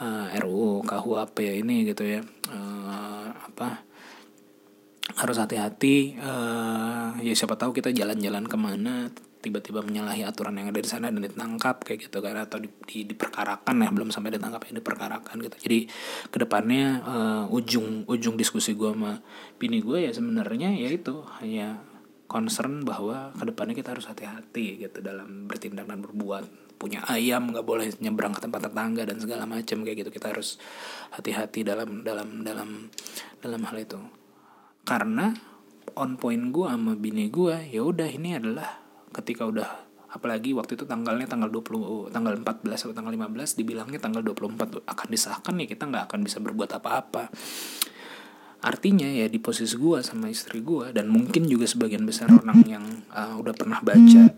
uh, eh, RUU KUHP ini gitu ya. Uh, apa? Harus hati-hati uh, ya siapa tahu kita jalan-jalan ke mana tiba-tiba menyalahi aturan yang ada di sana dan ditangkap kayak gitu kan atau di, di, diperkarakan ya belum sampai ditangkap ya diperkarakan gitu. Jadi ke depannya uh, ujung ujung diskusi gue sama bini gue ya sebenarnya ya itu hanya concern bahwa ke depannya kita harus hati-hati gitu dalam bertindak dan berbuat punya ayam nggak boleh nyebrang ke tempat tetangga dan segala macam kayak gitu. Kita harus hati-hati dalam dalam dalam dalam hal itu. Karena on point gue sama bini gue ya udah ini adalah ketika udah apalagi waktu itu tanggalnya tanggal 20 tanggal 14 atau tanggal 15 dibilangnya tanggal 24 akan disahkan ya kita nggak akan bisa berbuat apa-apa. Artinya ya di posisi gue sama istri gue dan mungkin juga sebagian besar orang yang uh, udah pernah baca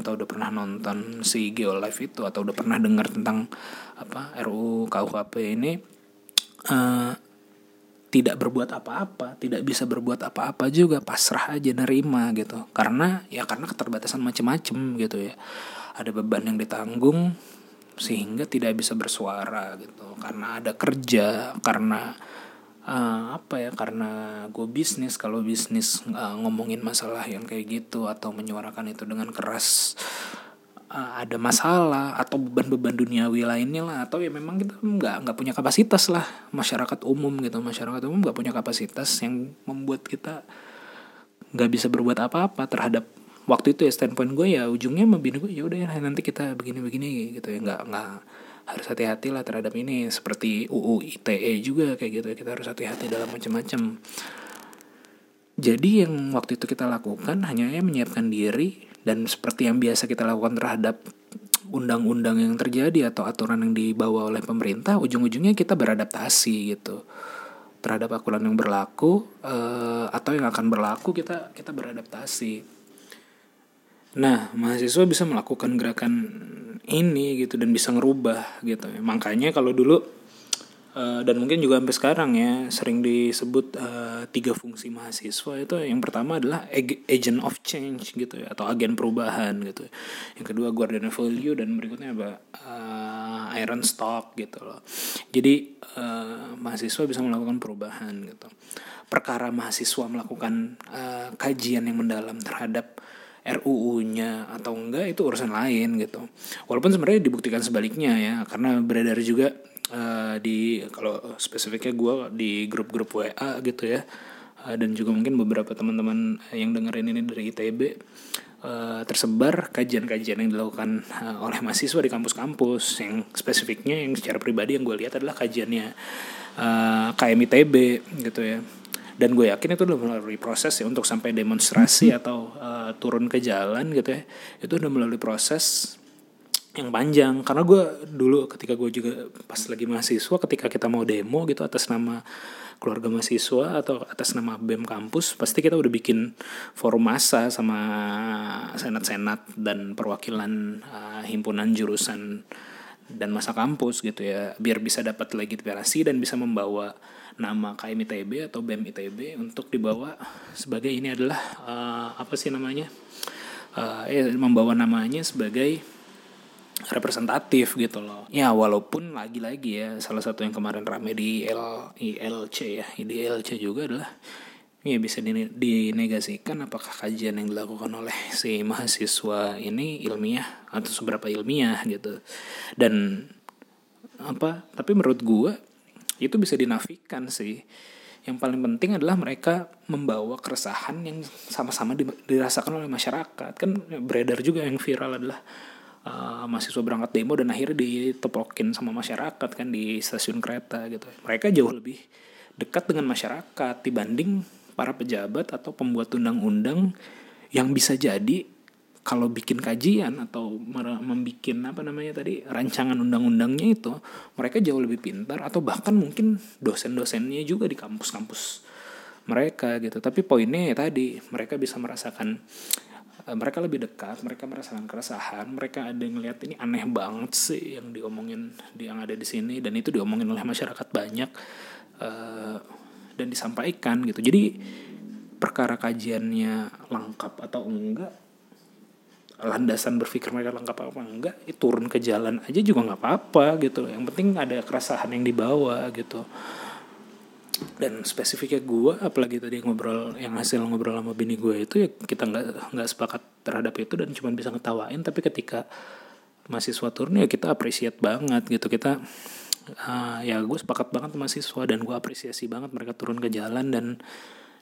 atau udah pernah nonton si Geo Live itu atau udah pernah dengar tentang apa RUU KUHP ini uh, tidak berbuat apa-apa, tidak bisa berbuat apa-apa juga, pasrah aja nerima gitu. Karena ya karena keterbatasan macem-macem gitu ya. Ada beban yang ditanggung sehingga tidak bisa bersuara gitu. Karena ada kerja, karena uh, apa ya karena gue bisnis kalau bisnis uh, ngomongin masalah yang kayak gitu atau menyuarakan itu dengan keras uh, ada masalah atau beban-beban duniawi lainnya lah atau ya memang kita nggak nggak punya kapasitas lah. Masyarakat umum gitu masyarakat umum nggak punya kapasitas yang membuat kita nggak bisa berbuat apa-apa terhadap waktu itu ya standpoint gue ya ujungnya membini gue ya udah ya nanti kita begini-begini gitu ya. Nggak nggak harus hati-hati lah terhadap ini. Seperti UU ITE juga kayak gitu. Kita harus hati-hati dalam macam-macam. Jadi yang waktu itu kita lakukan hanya menyiapkan diri dan seperti yang biasa kita lakukan terhadap undang-undang yang terjadi atau aturan yang dibawa oleh pemerintah ujung-ujungnya kita beradaptasi gitu terhadap aturan yang berlaku uh, atau yang akan berlaku kita kita beradaptasi nah mahasiswa bisa melakukan gerakan ini gitu dan bisa ngerubah gitu. Makanya kalau dulu uh, dan mungkin juga sampai sekarang ya sering disebut uh, tiga fungsi mahasiswa itu yang pertama adalah agent of change gitu ya atau agen perubahan gitu. Yang kedua guardian of value dan berikutnya apa? Uh, iron stock gitu loh. Jadi uh, mahasiswa bisa melakukan perubahan gitu. Perkara mahasiswa melakukan uh, kajian yang mendalam terhadap RUU-nya atau enggak itu urusan lain gitu. Walaupun sebenarnya dibuktikan sebaliknya ya, karena beredar juga uh, di kalau spesifiknya gue di grup-grup WA gitu ya, uh, dan juga mungkin beberapa teman-teman yang dengerin ini dari ITB uh, tersebar kajian-kajian yang dilakukan uh, oleh mahasiswa di kampus-kampus. Yang spesifiknya yang secara pribadi yang gue lihat adalah kajiannya uh, KMITB gitu ya dan gue yakin itu udah melalui proses ya untuk sampai demonstrasi atau uh, turun ke jalan gitu ya itu udah melalui proses yang panjang. Karena gue dulu ketika gue juga pas lagi mahasiswa ketika kita mau demo gitu atas nama keluarga mahasiswa atau atas nama BEM kampus pasti kita udah bikin forum massa sama senat-senat dan perwakilan uh, himpunan jurusan dan masa kampus gitu ya biar bisa dapat legitimasi dan bisa membawa nama KM ITB atau BEM ITB untuk dibawa sebagai ini adalah uh, apa sih namanya uh, eh, membawa namanya sebagai representatif gitu loh. Ya walaupun lagi-lagi ya salah satu yang kemarin rame di L, ILC ya, di ILC juga adalah ya bisa dinegasikan apakah kajian yang dilakukan oleh si mahasiswa ini ilmiah atau seberapa ilmiah gitu. Dan apa? Tapi menurut gua itu bisa dinafikan sih. Yang paling penting adalah mereka membawa keresahan yang sama-sama dirasakan oleh masyarakat. Kan beredar juga yang viral adalah uh, mahasiswa berangkat demo dan akhirnya ditepokin sama masyarakat kan di stasiun kereta gitu. Mereka jauh lebih dekat dengan masyarakat dibanding para pejabat atau pembuat undang-undang yang bisa jadi kalau bikin kajian atau membuat apa namanya tadi rancangan undang-undangnya itu mereka jauh lebih pintar atau bahkan mungkin dosen-dosennya juga di kampus-kampus mereka gitu. Tapi poinnya ya tadi mereka bisa merasakan Eh, mereka lebih dekat mereka merasakan keresahan mereka ada yang ngeliat ini aneh banget sih yang diomongin yang ada di sini dan itu diomongin oleh masyarakat banyak uh, dan disampaikan gitu. Jadi perkara kajiannya lengkap atau enggak landasan berpikir mereka lengkap apa enggak itu turun ke jalan aja juga nggak apa-apa gitu. Yang penting ada keresahan yang dibawa gitu. Dan spesifiknya gue apalagi tadi ngobrol yang hasil ngobrol sama bini gue itu ya kita nggak nggak sepakat terhadap itu dan cuma bisa ngetawain. Tapi ketika mahasiswa turun ya kita apresiat banget gitu. Kita uh, ya gue sepakat banget mahasiswa dan gue apresiasi banget mereka turun ke jalan dan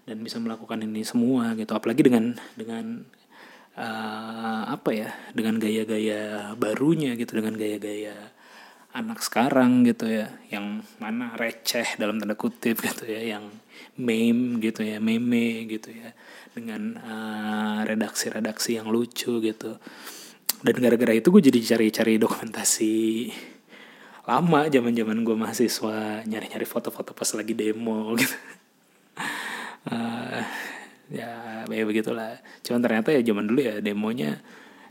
dan bisa melakukan ini semua gitu. Apalagi dengan dengan uh, apa ya dengan gaya-gaya barunya gitu dengan gaya-gaya anak sekarang gitu ya yang mana receh dalam tanda kutip gitu ya yang meme gitu ya meme gitu ya dengan uh, redaksi-redaksi yang lucu gitu. Dan gara-gara itu gue jadi cari-cari dokumentasi lama zaman-zaman gue mahasiswa nyari-nyari foto-foto pas lagi demo gitu. Uh, ya ya begitulah. Cuman ternyata ya zaman dulu ya demonya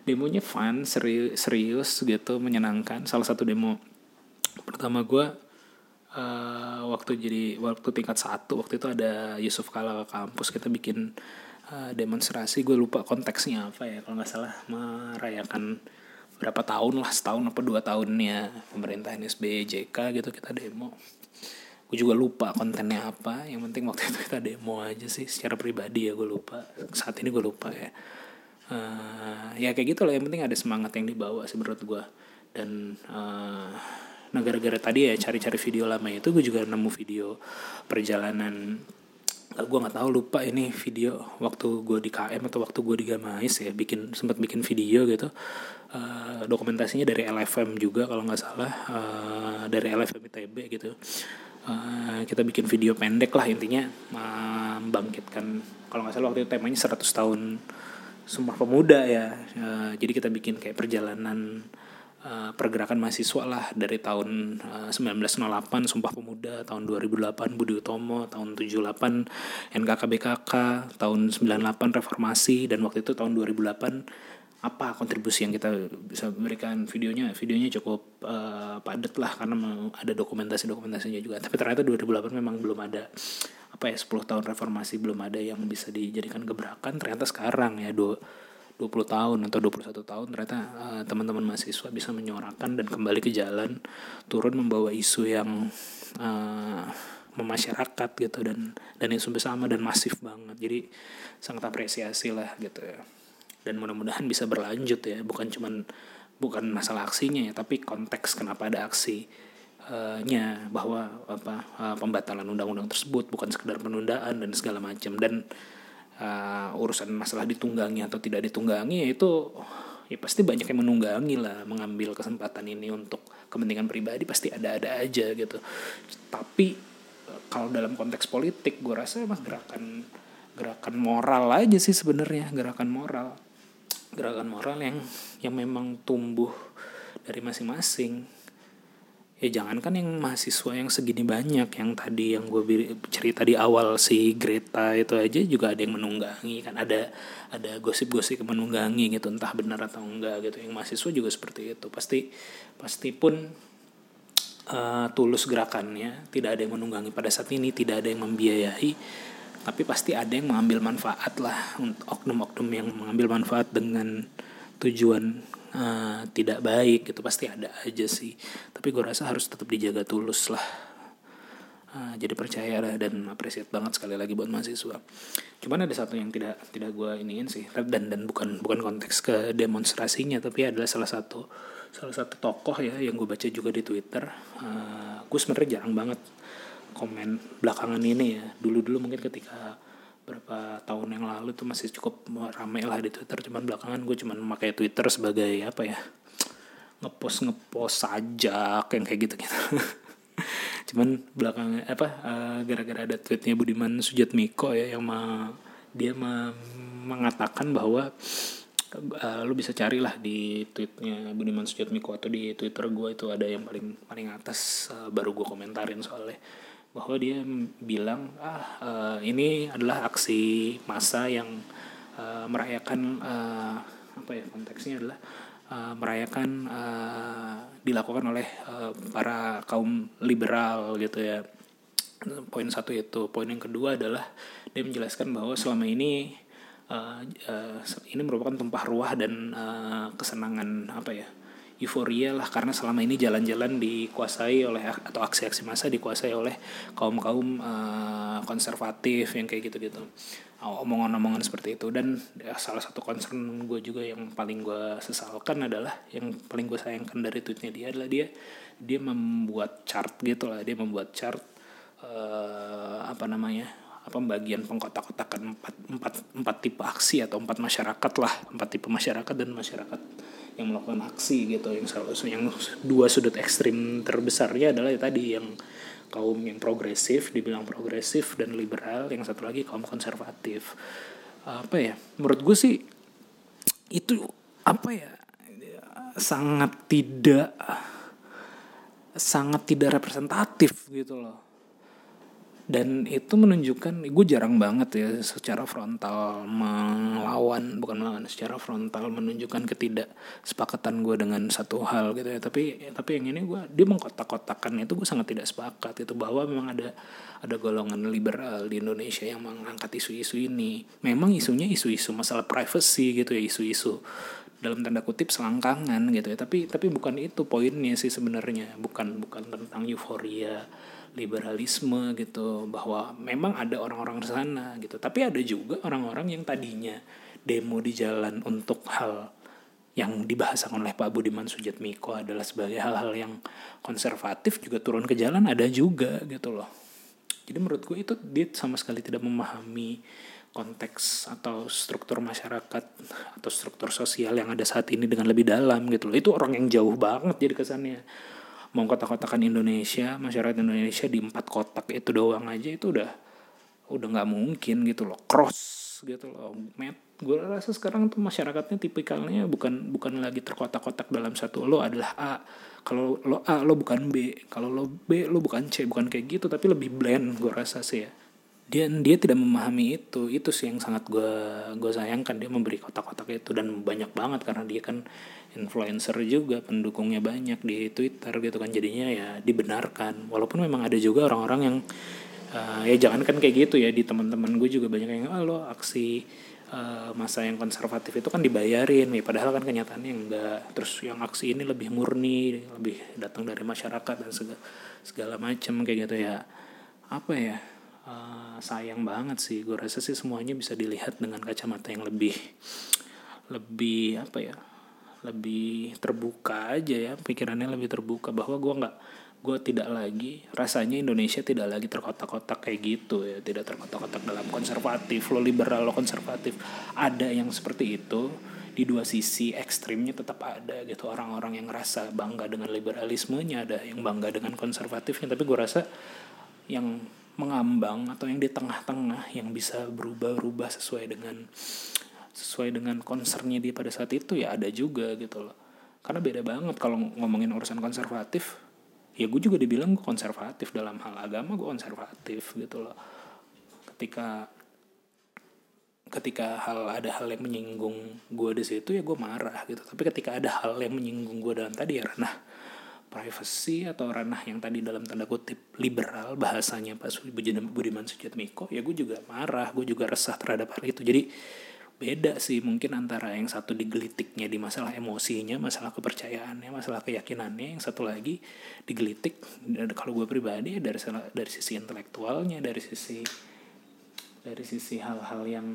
demonya fun serius serius gitu menyenangkan. Salah satu demo pertama gue uh, waktu jadi waktu tingkat satu waktu itu ada Yusuf Kala kampus kita bikin uh, demonstrasi. Gue lupa konteksnya apa ya kalau nggak salah. Merayakan berapa tahun lah setahun apa dua tahunnya. Pemerintahan SBY JK gitu kita demo gue juga lupa kontennya apa. Yang penting waktu itu kita demo aja sih. Secara pribadi ya gue lupa. Saat ini gue lupa ya. Uh, ya kayak gitu lah. Yang penting ada semangat yang dibawa sih menurut gue dan uh, nah gara-gara tadi ya cari-cari video lama itu gue juga nemu video perjalanan. Gue nggak tahu lupa ini video waktu gue di KM atau waktu gue di Gamais ya. Bikin sempat bikin video gitu. Uh, dokumentasinya dari LFM juga kalau nggak salah. Uh, dari LFM ITB gitu uh, kita bikin video pendek lah intinya membangkitkan kalau nggak salah waktu itu temanya 100 tahun Sumpah Pemuda ya. Uh, jadi kita bikin kayak perjalanan Eh, pergerakan mahasiswa lah dari tahun uh, 1908 Sumpah Pemuda, tahun 2008 Budi Utomo, tahun 78 NKKBKK, tahun 98 Reformasi dan waktu itu tahun 2008 apa kontribusi yang kita bisa berikan? Videonya videonya cukup uh, padat lah karena ada dokumentasi dokumentasinya juga. Tapi ternyata 2008 memang belum ada apa ya 10 tahun reformasi belum ada yang bisa dijadikan gebrakan. Ternyata sekarang ya do 20 tahun atau 21 tahun ternyata uh, teman-teman mahasiswa bisa menyuarakan dan kembali ke jalan turun membawa isu yang uh, memasyarakat gitu dan dan isu bersama dan masif banget. Jadi sangat apresiasi lah gitu ya dan mudah-mudahan bisa berlanjut ya. Bukan cuman bukan masalah aksinya ya tapi konteks kenapa ada aksi nya bahwa apa uh, pembatalan undang-undang tersebut bukan sekedar penundaan dan segala macam. Dan uh, urusan masalah ditunggangi atau tidak ditunggangi ya itu ya pasti banyak yang menunggangi lah mengambil kesempatan ini untuk kepentingan pribadi pasti ada-ada aja gitu. Tapi kalau dalam konteks politik gue rasa emang gerakan gerakan moral aja sih sebenarnya gerakan moral gerakan moral yang yang memang tumbuh dari masing-masing. Ya jangan kan yang mahasiswa yang segini banyak yang tadi yang gue cerita di awal si Greta itu aja juga ada yang menunggangi kan. Ada ada gosip-gosip menunggangi gitu entah benar atau enggak gitu. Yang mahasiswa juga seperti itu. Pasti pasti pun uh, tulus gerakannya tidak ada yang menunggangi. Pada saat ini tidak ada yang membiayai tapi pasti ada yang mengambil manfaat lah untuk oknum-oknum yang mengambil manfaat dengan tujuan uh, tidak baik itu pasti ada aja sih. Tapi gue rasa harus tetap dijaga tulus lah. Uh, jadi percaya lah dan apresiat banget sekali lagi buat mahasiswa. Cuman ada satu yang tidak tidak gue iniin sih. Dan dan bukan bukan konteks ke demonstrasinya tapi adalah salah satu salah satu tokoh ya yang gue baca juga di twitter. Uh, gue sebenarnya jarang banget komen belakangan ini ya. Dulu dulu mungkin ketika berapa tahun yang lalu tuh masih cukup rame lah di Twitter. Cuman belakangan gue cuman pakai Twitter sebagai apa ya? Ngepost ngepost saja yang kayak gitu gitu cuman belakangan apa uh, gara-gara ada tweetnya Budiman Sujatmiko ya yang ma, dia ma, mengatakan bahwa uh, lu bisa carilah di tweetnya Budiman Sujatmiko atau di Twitter gue itu ada yang paling paling atas uh, baru gue komentarin soalnya bahwa dia bilang ah uh, ini adalah aksi massa yang uh, merayakan uh, apa ya konteksnya adalah uh, merayakan uh, dilakukan oleh uh, para kaum liberal gitu ya. Poin satu itu. Poin yang kedua adalah dia menjelaskan bahwa selama ini uh, uh, ini merupakan tumpah ruah dan uh, kesenangan apa ya euforia lah karena selama ini jalan-jalan dikuasai oleh atau aksi-aksi massa dikuasai oleh kaum kaum uh, konservatif yang kayak gitu-gitu. Omongan-omongan seperti itu. Dan ya, salah satu concern gue juga yang paling gue sesalkan adalah yang paling gue sayangkan dari tweetnya dia adalah dia dia membuat chart gitu lah. Dia membuat chart uh, apa namanya apa bagian pengkotak-kotakan empat, empat, empat tipe aksi atau empat masyarakat lah. Empat tipe masyarakat dan masyarakat yang melakukan aksi gitu. Yang yang dua sudut ekstrim terbesarnya adalah ya tadi yang kaum yang progresif dibilang progresif dan liberal. Yang satu lagi kaum konservatif. Apa ya? Menurut gue sih itu apa ya? Sangat tidak sangat tidak representatif gitu loh dan itu menunjukkan gue jarang banget ya secara frontal melawan bukan melawan secara frontal menunjukkan ketidaksepakatan gue dengan satu hal gitu ya. Tapi tapi yang ini gue dia mengkotak-kotakan itu gue sangat tidak sepakat itu bahwa memang ada ada golongan liberal di Indonesia yang mengangkat isu-isu ini. Memang isunya isu-isu masalah privacy gitu ya isu-isu dalam tanda kutip selangkangan gitu ya. Tapi tapi bukan itu poinnya sih sebenarnya. Bukan bukan tentang euforia liberalisme gitu bahwa memang ada orang-orang di sana gitu. Tapi ada juga orang-orang yang tadinya demo di jalan untuk hal yang dibahasakan oleh Pak Budiman Sujatmiko adalah sebagai hal-hal yang konservatif juga turun ke jalan ada juga gitu loh. Jadi menurut gue itu dia sama sekali tidak memahami konteks atau struktur masyarakat atau struktur sosial yang ada saat ini dengan lebih dalam gitu loh. Itu orang yang jauh banget jadi kesannya mau kotak-kotakan Indonesia masyarakat Indonesia di empat kotak itu doang aja itu udah udah nggak mungkin gitu loh. Cross gitu loh. Met gue rasa sekarang tuh masyarakatnya tipikalnya bukan bukan lagi terkotak-kotak dalam satu lo adalah A. Kalau lo A lo bukan B. Kalau lo B lo bukan C. Bukan kayak gitu tapi lebih blend gue rasa sih ya. Dia dia tidak memahami itu. Itu sih yang sangat gue gue sayangkan. Dia memberi kotak-kotak itu dan banyak banget karena dia kan influencer juga pendukungnya banyak di Twitter gitu kan. Jadinya ya dibenarkan. Walaupun memang ada juga orang-orang yang uh, ya jangan kan kayak gitu ya di teman-teman gue juga banyak yang ah, lo aksi uh, masa yang konservatif itu kan dibayarin. Ya padahal kan kenyataannya enggak. Terus yang aksi ini lebih murni lebih datang dari masyarakat dan segala segala macam kayak gitu ya. Apa ya uh, sayang banget sih. Gue rasa sih semuanya bisa dilihat dengan kacamata yang lebih lebih apa ya lebih terbuka aja ya pikirannya lebih terbuka bahwa gue nggak gue tidak lagi rasanya Indonesia tidak lagi terkotak-kotak kayak gitu ya tidak terkotak-kotak dalam konservatif lo liberal lo konservatif. Ada yang seperti itu di dua sisi ekstrimnya tetap ada gitu. Orang-orang yang rasa bangga dengan liberalismenya ada yang bangga dengan konservatifnya. Tapi gue rasa yang mengambang atau yang di tengah-tengah yang bisa berubah-ubah sesuai dengan sesuai dengan concernnya dia pada saat itu ya ada juga gitu loh. Karena beda banget kalau ngomongin urusan konservatif. Ya gue juga dibilang gue konservatif dalam hal agama gue konservatif gitu loh. Ketika ketika hal ada hal yang menyinggung gue di situ ya gue marah gitu. Tapi ketika ada hal yang menyinggung gue dalam tadi ya ranah privacy atau ranah yang tadi dalam tanda kutip liberal bahasanya Pak Budiman Sujatmiko ya gue juga marah gue juga resah terhadap hal itu. Jadi beda sih mungkin antara yang satu digelitiknya di masalah emosinya masalah kepercayaannya masalah keyakinannya yang satu lagi digelitik kalau gue pribadi dari dari sisi intelektualnya dari sisi dari sisi hal-hal yang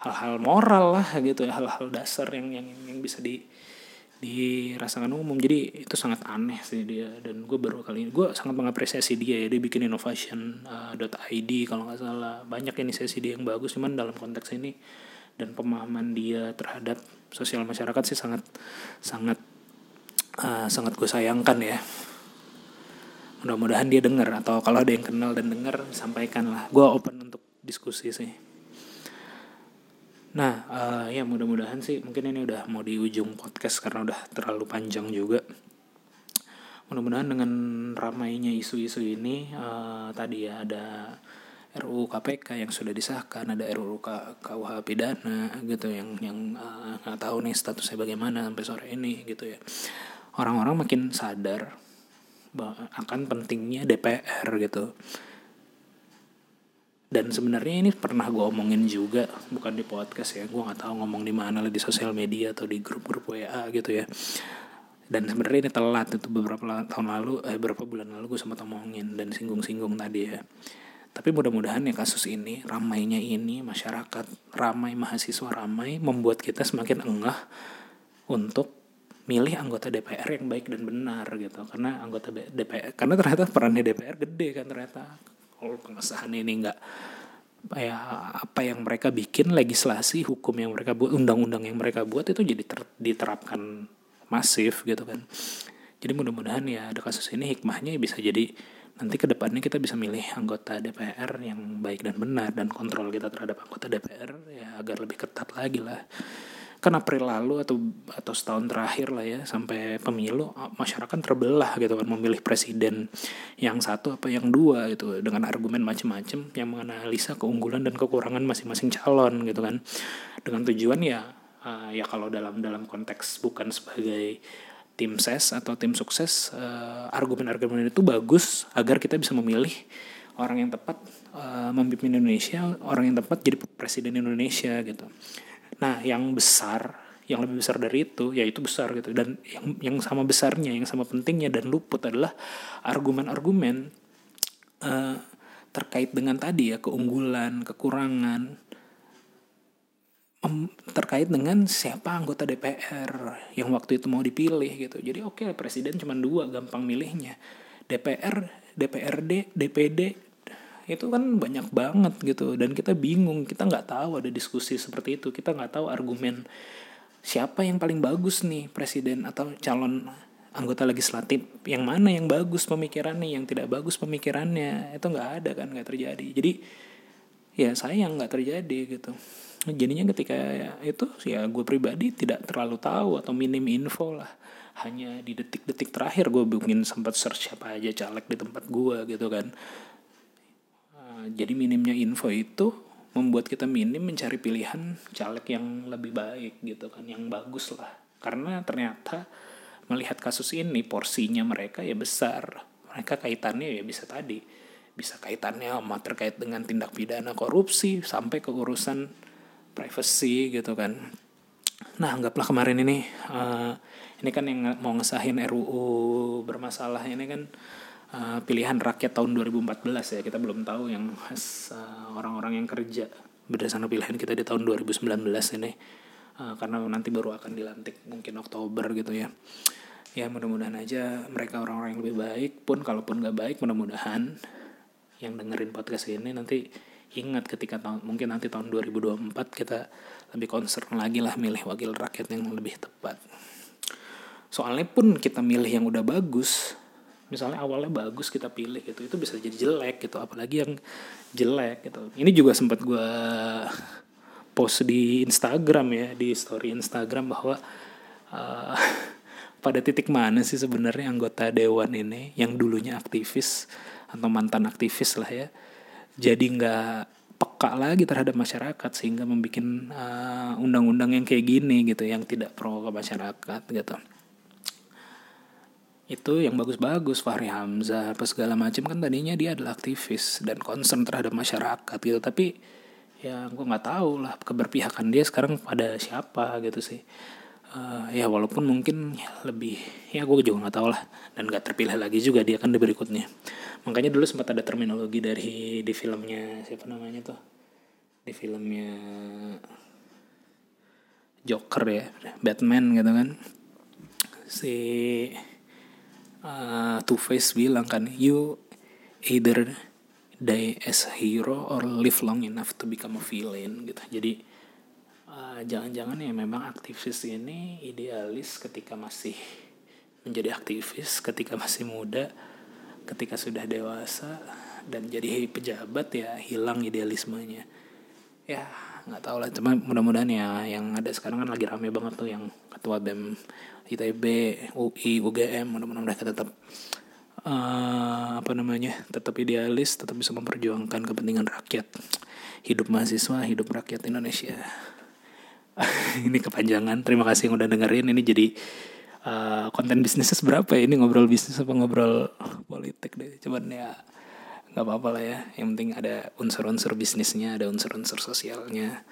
hal-hal moral lah gitu ya hal-hal dasar yang yang yang bisa di dirasakan umum. Jadi itu sangat aneh sih dia. Dan gue baru kali ini gue sangat mengapresiasi dia ya. Dia bikin innovation uh, .id kalau nggak salah. Banyak inisiasi dia yang bagus cuman dalam konteks ini dan pemahaman dia terhadap sosial masyarakat sih sangat sangat uh, sangat gue sayangkan ya. Mudah-mudahan dia dengar atau kalau ada yang kenal dan dengar sampaikan lah gue open untuk diskusi sih Nah, uh, ya mudah-mudahan sih mungkin ini udah mau di ujung podcast karena udah terlalu panjang juga. Mudah-mudahan dengan ramainya isu-isu ini uh, tadi ya ada RUU KPK yang sudah disahkan, ada RUU KUH pidana gitu yang yang uh, nggak tahu nih statusnya bagaimana sampai sore ini gitu ya. Orang-orang makin sadar akan pentingnya DPR gitu dan sebenarnya ini pernah gue omongin juga bukan di podcast ya gue nggak tahu ngomong di mana lah di sosial media atau di grup-grup WA gitu ya. Dan sebenarnya ini telat itu beberapa tahun lalu eh beberapa bulan lalu gue sempat omongin dan singgung-singgung tadi ya. Tapi mudah-mudahan ya kasus ini ramainya ini masyarakat ramai mahasiswa ramai membuat kita semakin enggah untuk milih anggota DPR yang baik dan benar gitu. Karena anggota DPR karena ternyata perannya DPR gede kan ternyata pengesahan ini enggak ya apa yang mereka bikin legislasi hukum yang mereka buat undang-undang yang mereka buat itu jadi ter, diterapkan masif gitu kan. Jadi mudah-mudahan ya ada kasus ini hikmahnya bisa jadi nanti ke depannya kita bisa milih anggota DPR yang baik dan benar dan kontrol kita terhadap anggota DPR ya agar lebih ketat lagi lah kan April lalu atau atau setahun terakhir lah ya sampai pemilu masyarakat terbelah gitu kan memilih presiden yang satu apa yang dua gitu dengan argumen macam-macam yang menganalisa keunggulan dan kekurangan masing-masing calon gitu kan. Dengan tujuan ya uh, ya kalau dalam dalam konteks bukan sebagai tim ses atau tim sukses uh, argumen-argumen itu bagus agar kita bisa memilih orang yang tepat uh, memimpin Indonesia orang yang tepat jadi presiden Indonesia gitu Nah, yang besar, yang lebih besar dari itu, ya itu besar gitu. Dan yang yang sama besarnya, yang sama pentingnya dan luput adalah argumen-argumen uh, terkait dengan tadi ya keunggulan, kekurangan terkait dengan siapa anggota DPR yang waktu itu mau dipilih gitu. Jadi oke okay, presiden cuma dua, gampang milihnya. DPR, DPRD, DPD itu kan banyak banget gitu. Dan kita bingung kita nggak tahu ada diskusi seperti itu. Kita nggak tahu argumen siapa yang paling bagus nih presiden atau calon anggota legislatif. Yang mana yang bagus pemikirannya yang tidak bagus pemikirannya. Itu nggak ada kan nggak terjadi. Jadi ya sayang nggak terjadi gitu. Jadinya ketika ya, itu ya gue pribadi tidak terlalu tahu atau minim info lah. Hanya di detik-detik terakhir gue mungkin sempat search siapa aja caleg di tempat gue gitu kan jadi minimnya info itu membuat kita minim mencari pilihan caleg yang lebih baik gitu kan yang bagus lah. Karena ternyata melihat kasus ini porsinya mereka ya besar. Mereka kaitannya ya bisa tadi. Bisa kaitannya sama terkait dengan tindak pidana korupsi sampai ke urusan privacy gitu kan. Nah anggaplah kemarin ini uh, ini kan yang mau ngesahin RUU bermasalah ini kan uh, pilihan rakyat tahun 2014 ya. Kita belum tahu yang uh, orang-orang yang kerja berdasarkan pilihan kita di tahun 2019 ini. Uh, karena nanti baru akan dilantik mungkin Oktober gitu ya. Ya mudah-mudahan aja mereka orang-orang yang lebih baik pun kalaupun nggak baik mudah-mudahan yang dengerin podcast ini nanti ingat ketika tahun mungkin nanti tahun 2024 kita lebih concern lagi lah milih wakil rakyat yang lebih tepat. Soalnya pun kita milih yang udah bagus misalnya awalnya bagus kita pilih gitu itu bisa jadi jelek gitu apalagi yang jelek gitu. Ini juga sempat gue post di Instagram ya di story Instagram bahwa uh, pada titik mana sih sebenarnya anggota dewan ini yang dulunya aktivis atau mantan aktivis lah ya jadi nggak peka lagi terhadap masyarakat sehingga membuat uh, undang-undang yang kayak gini gitu yang tidak pro ke masyarakat gitu itu yang bagus-bagus Fahri Hamzah apa segala macam kan tadinya dia adalah aktivis dan concern terhadap masyarakat gitu. Tapi ya gue nggak tahu lah keberpihakan dia sekarang pada siapa gitu sih. Uh, ya walaupun mungkin lebih ya gue juga nggak tahu lah dan nggak terpilih lagi juga dia kan di berikutnya. Makanya dulu sempat ada terminologi dari di filmnya siapa namanya tuh? Di filmnya Joker ya Batman gitu kan. Si uh, Two Face bilang kan you either die as a hero or live long enough to become a villain gitu. Jadi uh, jangan-jangan uh, ya memang aktivis ini idealis ketika masih menjadi aktivis ketika masih muda ketika sudah dewasa dan jadi pejabat ya hilang idealismenya. Ya nggak tahu lah cuma mudah-mudahan ya yang ada sekarang kan lagi rame banget tuh yang ketua bem ITB UI UGM mudah-mudahan mereka tetap uh, apa namanya tetap idealis tetap bisa memperjuangkan kepentingan rakyat. Hidup mahasiswa hidup rakyat Indonesia. Ini kepanjangan terima kasih yang udah dengerin. Ini jadi uh, konten bisnisnya seberapa ya? Ini ngobrol bisnis apa ngobrol politik deh? Cuman ya nggak apa-apa lah ya. Yang penting ada unsur-unsur bisnisnya ada unsur-unsur sosialnya.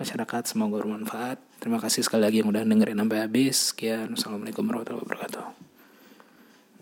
Masyarakat semoga bermanfaat. Terima kasih sekali lagi yang udah dengerin sampai habis. Sekian. Assalamualaikum warahmatullahi wabarakatuh